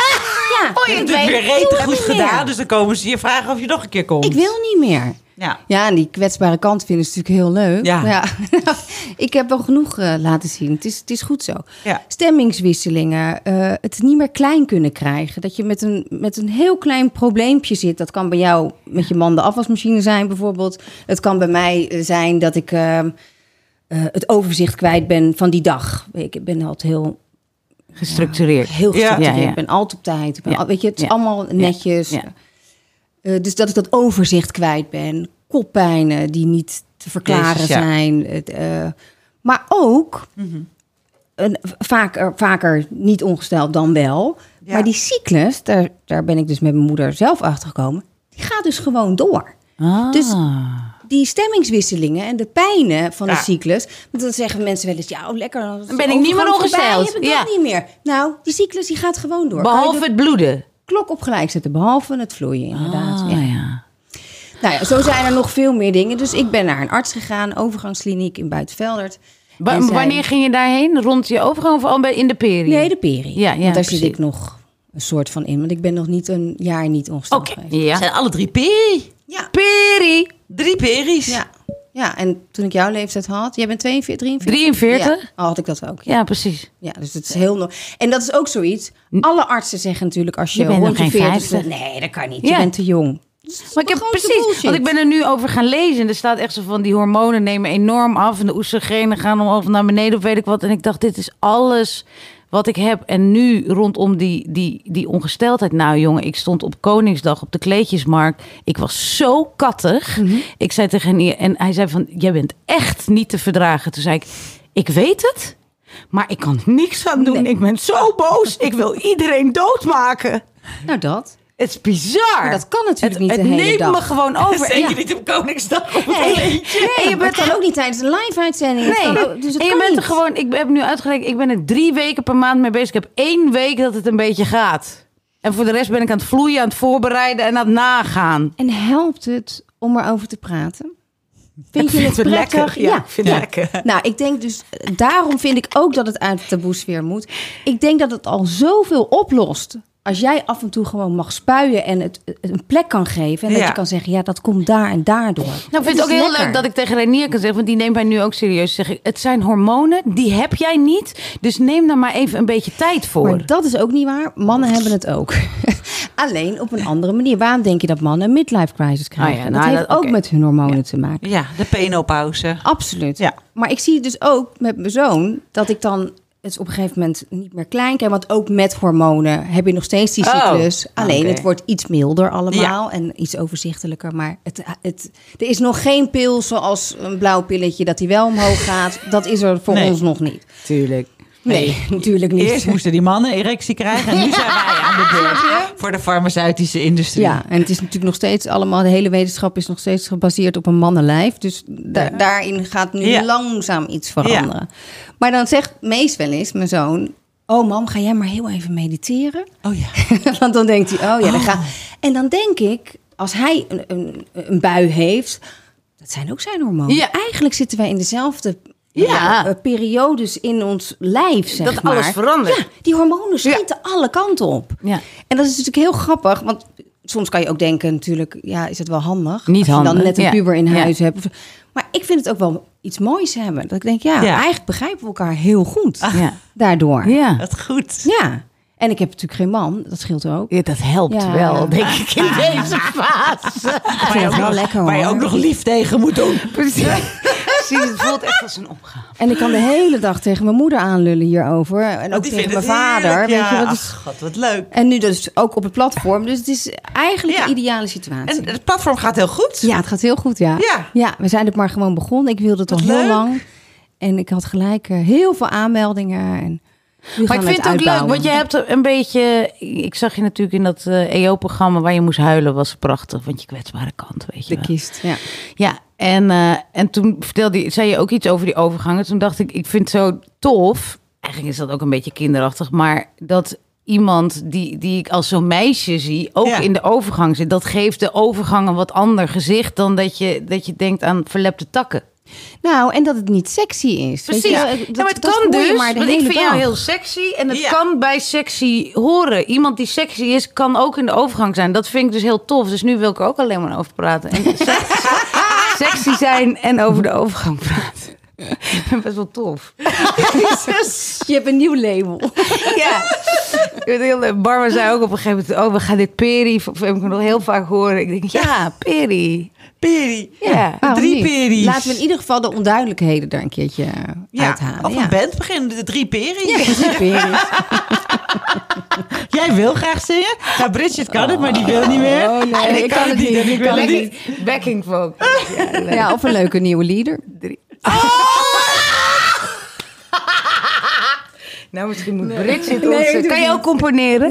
Je hebt het weer het goed meer. gedaan. Dus dan komen ze je vragen of je nog een keer komt. Ik wil niet meer. Ja. Ja, en die kwetsbare kant vinden ze natuurlijk heel leuk. Ja. (laughs) Ik heb wel genoeg eh, laten zien. Het is, het is goed zo. Ja. Stemmingswisselingen. eh, het niet meer klein kunnen krijgen. Dat je met een, met een heel klein probleempje zit. Dat kan bij jou met je man de afwasmachine zijn bijvoorbeeld. Het kan bij mij eh, zijn dat ik eh, eh, het overzicht kwijt ben van die dag. Ik ben altijd heel Gestructureerd. Heel Ja. gestructureerd. Ja, ja. Ik ben altijd op tijd. Ik ben Ja. al- weet je, het is Ja. allemaal netjes. Eh, dus dat ik dat overzicht kwijt ben. Koppijnen die niet te verklaren Jezus, ja. zijn. Eh, maar ook, een, vaker, vaker niet ongesteld dan wel. Ja. Maar die cyclus, daar, daar ben ik dus met mijn moeder zelf achter gekomen. Die gaat dus gewoon door. Ah. Dus die stemmingswisselingen en de pijnen van de cyclus. Want dan zeggen mensen wel eens, ja, oh, lekker. Dan, ben ik niet meer ongesteld. Heb ik Ja. dat niet meer. Nou, die cyclus die gaat gewoon door. Behalve het bloeden. Klok op gelijk zetten, behalve het vloeien inderdaad. Ah, ja. ja. Nou ja, zo zijn er nog veel meer dingen. Dus ik ben naar een arts gegaan, overgangskliniek in Buitenveldert. Zij- Wanneer ging je daarheen? Rond je overgang of al bij- in de peri? Nee, de peri. Ja, ja, Want daar precies. zit ik nog een soort van in. Want ik ben nog niet een jaar niet ongesteld Oké. geweest. Ja. zijn alle drie peri. Ja. Peri. Drie peries. ja. Ja, en toen ik jouw leeftijd had, jij bent 42, 43? 43? Ja, had ik dat ook. Ja. Ja, precies. Ja, dus het is heel... no- En dat is ook zoiets. Alle artsen zeggen natuurlijk als je, Je bent nog rond je geen 40 50. Nee, dat kan niet. Ja. Je bent te jong. Maar ik heb precies, bullshit. want ik ben er nu over gaan lezen. En er staat echt zo van die hormonen nemen enorm af. En de oestrogenen gaan omhoog naar beneden of weet ik wat. En ik dacht, dit is alles wat ik heb. En nu rondom die, die, die ongesteldheid. Nou jongen, ik stond op Koningsdag op de kleedjesmarkt. Ik was zo kattig. Mhm. Ik zei tegen hem, en hij zei van, jij bent echt niet te verdragen. Toen zei ik, ik weet het. Maar ik kan niks aan doen. Ik ben zo boos. Ik wil iedereen doodmaken. Nou, dat. Het is bizar. Maar dat kan natuurlijk het, niet de het hele neemt dag. me gewoon (laughs) over. Zeker Ja. niet op Koningsdag. Op het Nee, je bent het kan ook niet tijdens een live-uitzending. Het Nee, kan dus het en je kan bent niet. er gewoon, ik heb nu uitgerekend, ik ben er drie weken per maand mee bezig. Ik heb één week dat het een beetje gaat. En voor de rest ben ik aan het vloeien, aan het voorbereiden en aan het nagaan. En helpt het om erover te praten? (laughs) Vind je het het lekker. Ja, ik vind het lekker. (laughs) Nou, ik denk dus, daarom vind ik ook dat het uit de taboesfeer moet. Ik denk dat het al zoveel oplost. Als jij af en toe gewoon mag spuien en het het een plek kan geven. En dat Ja. je kan zeggen, ja, dat komt daar en daardoor. Nou, ik vind het ook heel leuk dat ik tegen Renier kan zeggen, want die neemt mij nu ook serieus. Zeg ik, het zijn hormonen, die heb jij niet. Dus neem daar maar even een beetje tijd voor. Maar dat is ook niet waar. Mannen hebben het ook. (laughs) Alleen op een andere manier. Waarom denk je dat mannen een midlife crisis krijgen? Ah ja, dat nou, heeft dat- ook met hun hormonen te maken. Ja, de penopauze. Absoluut. Ja. Maar ik zie het dus ook met mijn zoon dat ik dan het op een gegeven moment niet meer klein. Want ook met hormonen heb je nog steeds die Oh, cyclus. Alleen het wordt iets milder allemaal en iets overzichtelijker. Maar het, het, er is nog geen pil zoals een blauw pilletje dat hij wel omhoog gaat. Dat is er voor Nee. ons nog niet. Tuurlijk. Nee, (laughs) natuurlijk niet. Eerst moesten die mannen erectie krijgen en nu zijn wij (laughs) aan de beurt voor de farmaceutische industrie. Ja, en het is natuurlijk nog steeds allemaal, de hele wetenschap is nog steeds gebaseerd op een mannenlijf. Dus da- daarin gaat nu Ja. langzaam iets veranderen. Maar dan zegt Mees wel eens, mijn zoon, oh mam, ga jij maar heel even mediteren? Oh ja. (laughs) Want dan denkt hij, oh ja, dan ga. En dan denk ik, als hij een, een, een bui heeft, dat zijn ook zijn hormonen. Ja. Eigenlijk zitten wij in dezelfde Ja. eh, periodes in ons lijf, zeg Dat maar. alles verandert. Ja, die hormonen schieten alle kanten op. Ja. En dat is natuurlijk heel grappig, want soms kan je ook denken natuurlijk, ja, is het wel handig? Niet als je handig, dan net een ja. puber in Ja. huis hebt. Of- Maar ik vind het ook wel iets moois hebben. Dat ik denk, ja, Ja. eigenlijk begrijpen we elkaar heel goed Ja. daardoor. Ja. Wat goed. Ja. En ik heb natuurlijk geen man, dat scheelt ook. Ja, dat helpt Ja. wel, denk ik, in (laughs) deze fase. Ik vind het wel lekker Waar je ook nog lief tegen moet doen. Precies. (laughs) Het voelt echt als een opgave. En ik kan de hele dag tegen mijn moeder aanlullen hierover. En ook Want die tegen mijn vader. heerlijk, Weet je, ja. dat is, Ach, god, wat leuk. en nu dus ook op het platform. Dus het is eigenlijk Ja. een ideale situatie. En het platform gaat heel goed. Ja, het gaat heel goed, ja. Ja. Ja, we zijn het maar gewoon begonnen. Ik wilde het al Wat heel lang. En ik had gelijk eh, heel veel aanmeldingen. En Maar ik vind het ook leuk, want je hebt een beetje... Ik zag je natuurlijk in dat eh EO-programma waar je moest huilen, was prachtig. Want je kwetsbare kant, weet je De wel. kist, ja. Ja, en, eh, en toen vertelde je, zei je ook iets over die overgangen. Toen dacht ik, ik vind het zo tof. Eigenlijk is dat ook een beetje kinderachtig, maar dat iemand die, die ik als zo'n meisje zie, ook Ja. in de overgang zit. Dat geeft de overgang een wat ander gezicht dan dat je, dat je denkt aan verlepte takken. Nou, en dat het niet sexy is. Precies. Ja, dat, maar het dat kan dus, maar want ik vind jou heel sexy en het Ja. kan bij sexy horen. Iemand die sexy is, kan ook in de overgang zijn. Dat vind ik dus heel tof. Dus nu wil ik er ook alleen maar over praten. En (laughs) sexy zijn en over de overgang praten. Ik vind best wel tof. Je hebt een nieuw label. Ja. Barbara zei ook op een gegeven moment... oh, we gaan dit peri... Of heb ik nog heel vaak horen. Ik denk, ja, peri. Peri. Ja. Drie niet? peries. Laten we in ieder geval de onduidelijkheden er een keertje eh, Ja, uithalen. of ja. een band beginnen, de drie peri. Ja, drie peries. (laughs) Jij wil graag zingen? Nou, Bridget kan het, maar die wil niet meer. Oh, nee, En ik kan het niet, ik wil kan het niet. Backing vocal. (laughs) Ja, of een leuke nieuwe leader. Drie. (laughs) Nou, misschien moet Bridget Nee, ons... kan je ook componeren?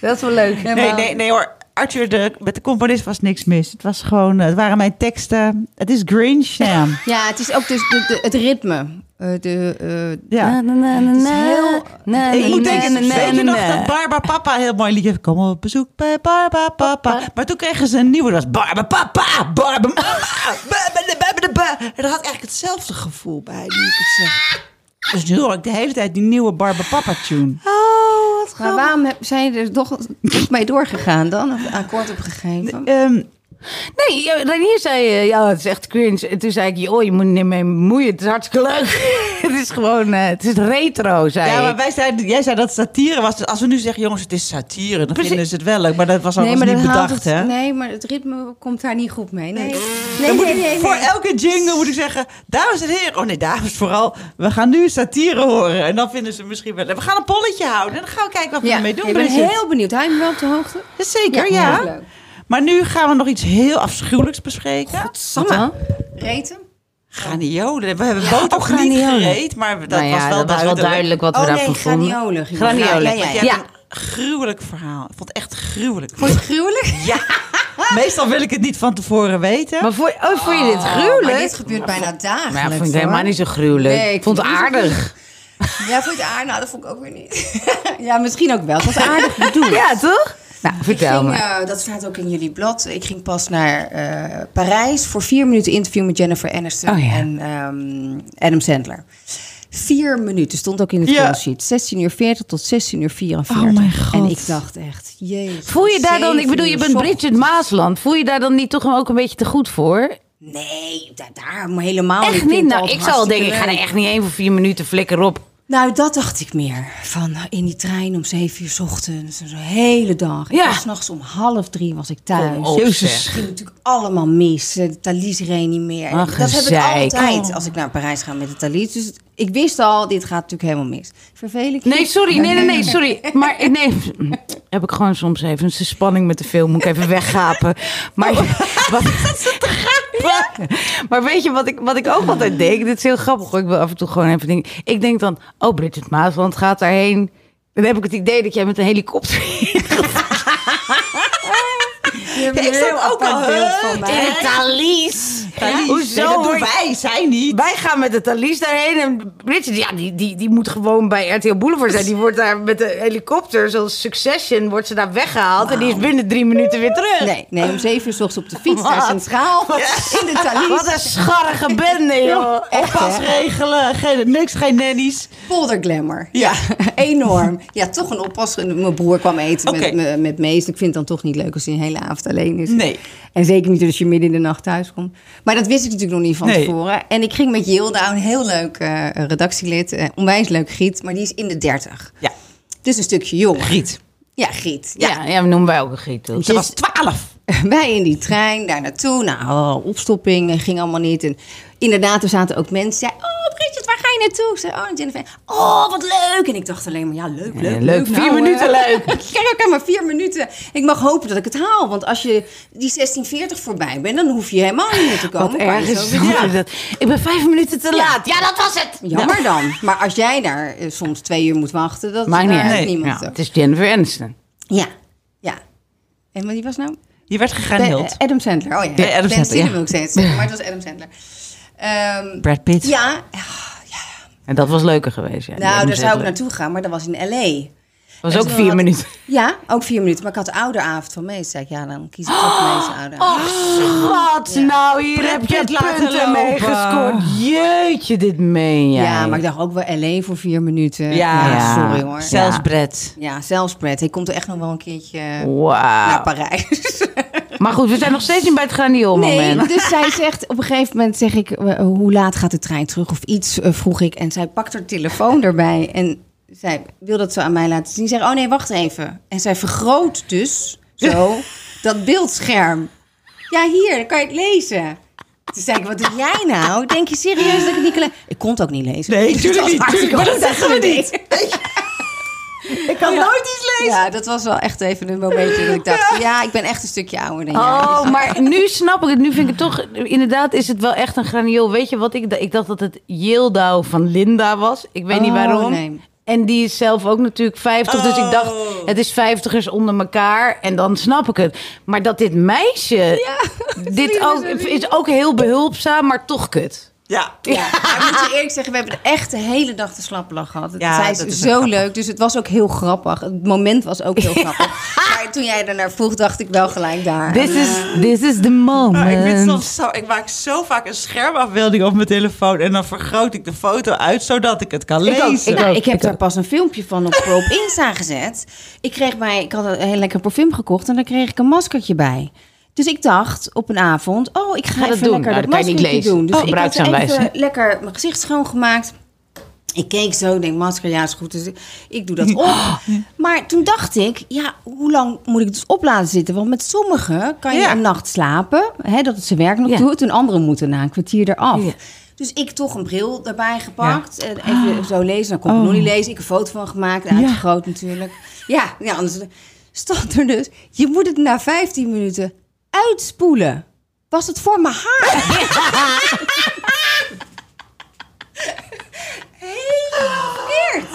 Dat is wel leuk. Nee, nee, nee hoor. Arthur, de, met de componist was niks mis. Het was gewoon, het waren mijn teksten. Het is Grinch, Sam. (laughs) Ja, het is ook dus de, de- het ritme. Eh, de, eh, Ja. Na, na, na, na, heel- na, Ik na, moet na, denken, na, na, weet je nog dat Barba Papa heel mooi liedje? Kom op bezoek bij Barba Papa. Maar toen kregen ze een nieuwe, dat was Barba Papa, Barba Mama. (laughs) En dat had eigenlijk hetzelfde gevoel bij, nu ik het zeg. Dus nu hoor ik de hele tijd die nieuwe Barba Papa tune. Oh, wat maar waarom zijn je er toch, mee doorgegaan dan? Of een akkoord opgegeven? Ehm, Nee, ja, Renier zei, eh, ja, het is echt cringe. En toen zei ik, joh, je moet niet mee bemoeien. Het is hartstikke leuk. (laughs) het is gewoon, eh, het is retro, zei ja, maar wij zeiden, jij zei dat satire was. Dus als we nu zeggen, jongens, het is satire, dan Precies. vinden ze het wel leuk. Maar dat was al nee, niet bedacht, het, hè? nee, maar het ritme komt daar niet goed mee. Nee, nee, nee, moet nee, ik- Voor elke jingle moet ik zeggen, dames en heren. Oh nee, dames vooral. We gaan nu satire horen. En dan vinden ze misschien wel... We gaan een polletje houden. En dan gaan we kijken wat we Ja, ermee doen. ik ben heel benieuwd. Hou je me wel op de hoogte? Zeker, Ja, ja. Maar nu gaan we nog iets heel afschuwelijks bespreken. Samme. Reten? Graniolen. We hebben Ja, boter oh, gereed, maar dat Nou ja, was wel dat was wel duidelijk. wat we Oh nee, daarvan vonden. graniolen. Ja, een gruwelijk verhaal. Ik vond het echt gruwelijk. Vond je het gruwelijk? Ja, (laughs) meestal wil ik het niet van tevoren weten. Maar vond, oh, vond je dit Maar gruwelijk? dit gebeurt bijna dagelijks. Maar ja, vond ik helemaal niet zo gruwelijk. Nee, ik vond het aardig. Ja, vond je het aardig? Nou, dat vond ik ook weer niet. (laughs) ja, misschien ook wel. Het was aardig bedoeld. Ja, toch? Nou, Ik vertel ging, eh, dat staat ook in jullie blad. Ik ging pas naar eh, Parijs voor vier minuten interview met Jennifer Aniston Oh ja. en ehm, Adam Sandler. Vier minuten stond ook in het Ja. call sheet. 16 uur 40 tot 16 uur 44. Oh mijn God. En ik dacht echt, jezus. Voel je daar dan, ik bedoel, je bent. Bridget Maasland. Voel je daar dan niet toch ook een beetje te goed voor? Nee, da- daar helemaal niet. Echt niet? Nou, ik zou al denken, ik ga er echt niet één voor vier minuten flikker op. Nou, dat dacht ik meer. Van in die trein om zeven uur 's ochtends. en Zo'n hele dag. Ja. En s'nachts om half drie was ik thuis. Kom op, Het zeg. ging natuurlijk allemaal mis. De Thalys reed niet meer. En Ach, dat heb ik gezeik. altijd als ik naar Parijs ga met de Thalys. Dus ik wist al, dit gaat natuurlijk helemaal mis. Vervel ik je? Nee, sorry, nee, nee, nee, sorry. Maar eh, nee, heb ik gewoon soms even een spanning met de film. Moet ik even weggapen. Maar, (laughs) wat, (laughs) (laughs) maar weet je wat ik, wat ik ook altijd denk? Dit is heel grappig. Ik wil af en toe gewoon even denken. Ik denk dan, oh, Bridget Maasland gaat daarheen. Dan heb ik het idee dat jij met een helikopter (laughs) Ja, een ik zat heel ook al, apart beeld van mij. in het Thalys. Thalys. Hoezo? Nee, dat doen wij, zij niet. Wij gaan met de Thalys daarheen en Bridget, ja, die, die, die moet gewoon bij RTL Boulevard zijn. Die wordt daar met de helikopter, zoals Succession, wordt ze daar weggehaald. En die is binnen drie minuten weer terug. Nee, nee, om zeven uur 's ochtends op de fiets naar? Centraal. In de Thalys. Wat een scharrige bende, joh. Oppas regelen, geen, niks, geen nannies. Polderglamour. Ja. (laughs) enorm. Ja, toch een oppas. Mijn broer kwam eten met, met, met Mees. Ik vind het dan toch niet leuk als hij een hele avond alleen is. Nee. En zeker niet als je midden in de nacht thuis komt. Maar dat wist ik natuurlijk nog niet van Nee. tevoren. En ik ging met Jilda, een heel leuk eh, redactielid. eh, onwijs leuk Griet, maar die is in de dertig. Ja, Dus een stukje jonger. Griet. Ja, Griet. Ja, ja, noemen wij ook een giet. toch? Ze was twaalf. (laughs) Wij in die trein daar naartoe. Nou, opstopping ging allemaal niet. En inderdaad, er zaten ook mensen. Ja, oh, ga je naartoe? Ik zei, oh, naar Jennifer. Oh, wat leuk. En ik dacht alleen maar, ja, leuk, leuk, leuk. Vier Nou, minuten eh, leuk. (laughs) Ik krijg maar vier minuten. Ik mag hopen dat ik het haal. Want als je die 1640 voorbij bent, dan hoef je helemaal niet meer te komen. Wat Kan je erg is zo weer- (laughs) dat. Ik ben vijf minuten te laat. Ja, dat was het. Jammer dan. Maar als jij daar eh, soms twee uur moet wachten, dat Maakt niet uit. heeft niemand. Ja, het is Jennifer Aniston. Ja, ja. En wat die was nou? Je werd. De- Adam Sandler. Oh ja, Adam Ben Sandler, Stiller ja. wil ik steeds zeggen, (laughs) maar het was Adam Sandler. Ehm, Brad Pitt. ja, En dat was leuker geweest. Ja, nou, daar zou ik naartoe gaan, maar dat was in L.A. was En ook vier had- minuten. Ja, ook vier minuten. Maar ik had de ouderavond van Mees. Zei ik, ja, dan kies ik toch Mees ouderavond. Schat, nou hier heb je het punten mee gescoord. Jeetje, dit meen jij. Ja, maar ik dacht ook wel LA voor vier minuten. Ja. sorry hoor. Zelfs Ja. Brett. Ja, zelfs Brett. Hij komt er echt nog wel een keertje Wauw. naar Parijs. (laughs) Maar goed, we zijn nog steeds niet bij het graniol Nee, moment. (laughs) dus zij zegt op een gegeven moment zeg ik, eh, hoe laat gaat de trein terug of iets eh, vroeg ik en zij pakt haar telefoon (laughs) erbij en zij wil dat zo aan mij laten zien. Zeg, oh nee, wacht even. En zij vergroot dus zo (laughs) dat beeldscherm. Ja, hier, dan kan je het lezen. Toen zei ik, wat doe jij nou? Denk je serieus dat ik het niet kan lezen? Ik kon het ook niet lezen. Nee, het tuurlijk was niet, tuurlijk, maar dat zeggen ze we deed. Ik kan nooit iets lezen. Ja, dat was wel echt even een momentje dat ik dacht, ja, ik ben echt een stukje ouder dan jij. Oh, (laughs) maar nu snap ik het. Nu vind ik het toch... Inderdaad is het wel echt een graniool. Weet je wat ik dacht? Ik dacht dat het Yildau van Linda was. Ik weet niet Oh, waarom. nee. En die is zelf ook natuurlijk 50. Dus ik dacht, het is vijftigers onder elkaar. En dan snap ik het. Maar dat dit meisje... (laughs) dit ook, is ook heel behulpzaam, maar toch kut. Ja. Ja, (laughs) maar ik moet je eerlijk zeggen, we hebben de echt de hele dag de slappe lach gehad. Het Ja, zij dat is zo grappig. leuk, dus het was ook heel grappig. Het moment was ook heel grappig. Maar toen jij ernaar vroeg, dacht ik wel gelijk daar. This is, this is the moment. Ik, zo, ik maak zo vaak een schermafbeelding op mijn telefoon en dan vergroot ik de foto uit zodat ik het kan Ik, ook. lezen. ik, nou, ik heb daar pas een filmpje van op, op Insta gezet. Ik kreeg bij, ik had een heel lekker parfum gekocht en daar kreeg ik een maskertje bij. Dus ik dacht op een avond, oh, ik ga, dat even doen. lekker Nou, dat dat kan niet lezen. doen. Dus Oh, ik had gebruiksaanwijzing. even lekker mijn gezicht schoongemaakt. Ik keek zo, denk masker, ja is goed. Dus ik- doe dat op. (gasps) Maar toen dacht ik, ja, hoe lang moet ik dus op laten zitten? Want met sommigen kan je Ja. een nacht slapen, hè, dat het zijn werk nog Ja. doet. En anderen moeten na een kwartier eraf. Ja. Dus ik toch een bril erbij gepakt. En even zo lezen. Dan kon ik nog niet lezen. Ik een foto van gemaakt. Uitvergroot natuurlijk. Ja, ja, anders (laughs) stond er dus... Je moet het na 15 minuten uitspoelen. Was het voor mijn haar? Helemaal verkeerd.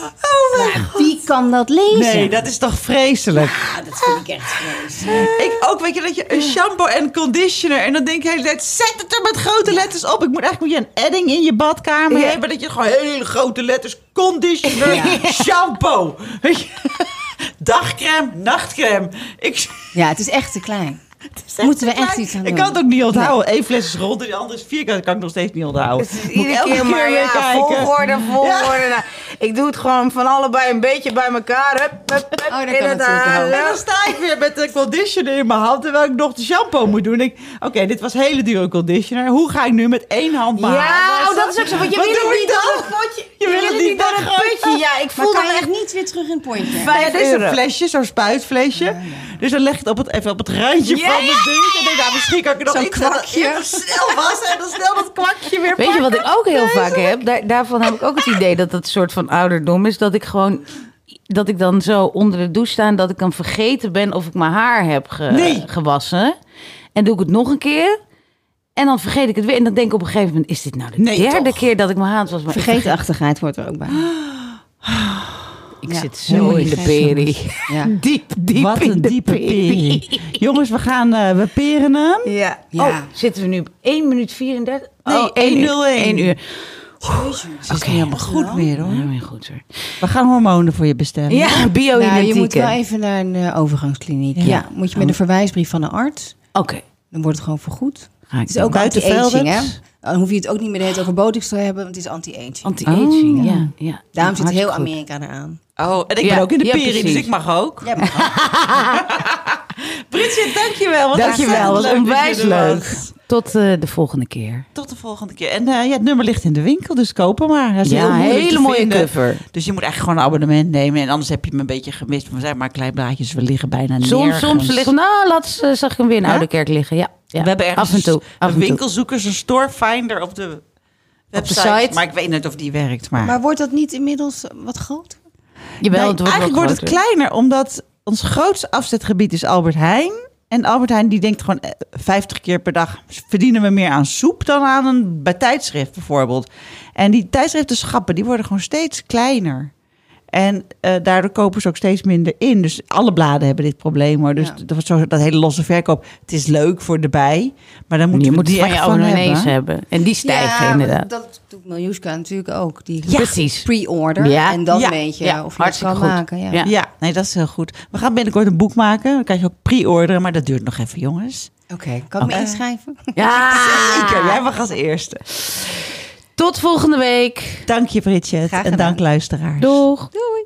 Maar wie kan dat lezen? Nee, dat is toch vreselijk. Ja, dat vind ik echt vreselijk. Ik ook, weet je, dat je een shampoo en conditioner en dan denk je de hele tijd, zet het er met grote letters op. Ik moet eigenlijk moet je een edding in je badkamer Ja. hebben, dat je gewoon hele grote letters conditioner, shampoo. Weet je? (laughs) Dagcrème, nachtcrème. Ik, Ja, het is echt te klein. Moeten we echt iets aan Ik doen. kan het ook niet onthouden. Eén fles is rond en de andere is vierkant. Dat kan ik nog steeds niet onthouden. Ik Iedere keer maar ja, kijken. volgorde, volgorde. Nou, ik doe het gewoon van allebei een beetje bij elkaar. Hup, hup, hup, Oh, dat in kan het. En dan sta ik weer met de conditioner in mijn hand terwijl ik nog de shampoo moet doen. En ik, Oké, dit was hele dure conditioner. Hoe ga ik nu met één hand mijn haar Ja, oh, dat is ook zo. Want je Wat doe het ik niet dan? door het potje. Je wil het niet door het weggooien. Ik Maar voel kan dan je echt niet weer terug in het pointje? Vijf Ja, dit is een flesje, zo'n spuitflesje. Dus dan leg je het op het, even op het randje van de ding. En denk, nou, misschien kan ik er nog iets kwakje. snel wassen en dan snel dat kwakje weer Weet je wat ik ook heel vaak heb? Daar, daarvan heb ik ook het idee dat dat een soort van ouderdom is. Dat ik gewoon... Dat ik dan zo onder de douche sta en dat ik dan vergeten ben of ik mijn haar heb ge- Nee. gewassen. En doe ik het nog een keer. En dan vergeet ik het weer. En dan denk ik op een gegeven moment, is dit nou de Nee, derde toch? keer dat ik mijn haar was? Maar vergeet- Vergeetachtigheid wordt er ook bij. (gasps) Ik Ja. zit zo in de peri. Ja. (laughs) Diep, diep Wat in een de diepe peri. peri. Jongens, we gaan, eh, we peren hem. Ja. Ja. Oh, zitten we nu op 1 minuut 34? Nee, oh, 1 uur. 101. 1 uur. Het is helemaal goed meer hoor. Goed hoor. We gaan hormonen voor je bestellen. Ja, Nou, bio-identieke. je moet wel even naar een eh, overgangskliniek. Ja. Moet je met een verwijsbrief van een arts. Oké. Dan wordt het gewoon vergoed. Ga ik Het is ook Buiten hè? Dan hoef je het ook niet meer de hele tijd over botox te hebben, want het is anti-aging. Anti-aging, Oh, ja. ja. ja. Daarom zit heel goed. Amerika eraan. Oh, en ik Ja, ben ook in de ja, peri, dus ik mag ook. Ja, maar (laughs) Britje, dankjewel. Wat Dankjewel, was onwijs leuk. Tot eh, de volgende keer. Tot de volgende keer. En eh, ja, het nummer ligt in de winkel, dus koop hem maar. Hij is Ja, hele te mooie vinden. cover. Dus je moet eigenlijk gewoon een abonnement nemen. En anders heb je hem een beetje gemist. Maar zeg maar, klein blaadjes, we liggen bijna Soms, nergens. soms liggen... Nou, laatst eh, zag ik hem weer in Ja? Oude Kerk liggen. Ja, ja. We hebben ergens af en toe. Af een winkelzoekers, een storefinder op de website. site. Maar ik weet niet of die werkt. Maar, Maar wordt dat niet inmiddels wat groter? Jawel, Nee, het wordt eigenlijk wordt het kleiner, omdat ons grootste afzetgebied is Albert Heijn. En Albert Heijn die denkt gewoon eh, 50 keer per dag verdienen we meer aan soep dan aan een bij tijdschrift bijvoorbeeld. En die tijdschriften schappen, die worden gewoon steeds kleiner. En eh, daardoor kopen ze ook steeds minder in. Dus alle bladen hebben dit probleem hoor. Dus Ja. dat, wordt zo, dat hele losse verkoop. Het is leuk voor de bij. Maar dan moet Je moet die van echt je van hebben. hebben. En die stijgen inderdaad. dat doet Miljuska natuurlijk ook. Die Ja. Precies. pre-order. Ja. En dan Ja. weet je Ja, of je het kan goed. maken. Ja. Ja. Ja, nee, dat is heel goed. We gaan binnenkort een boek maken. Dan kan je ook pre-orderen, maar dat duurt nog even, jongens. Oké, kan ik me inschrijven? Ja, (laughs) Zeker, jij mag als eerste. Tot volgende week. Dank je, Bridget. Graag En dank, luisteraars. Doeg. Doei.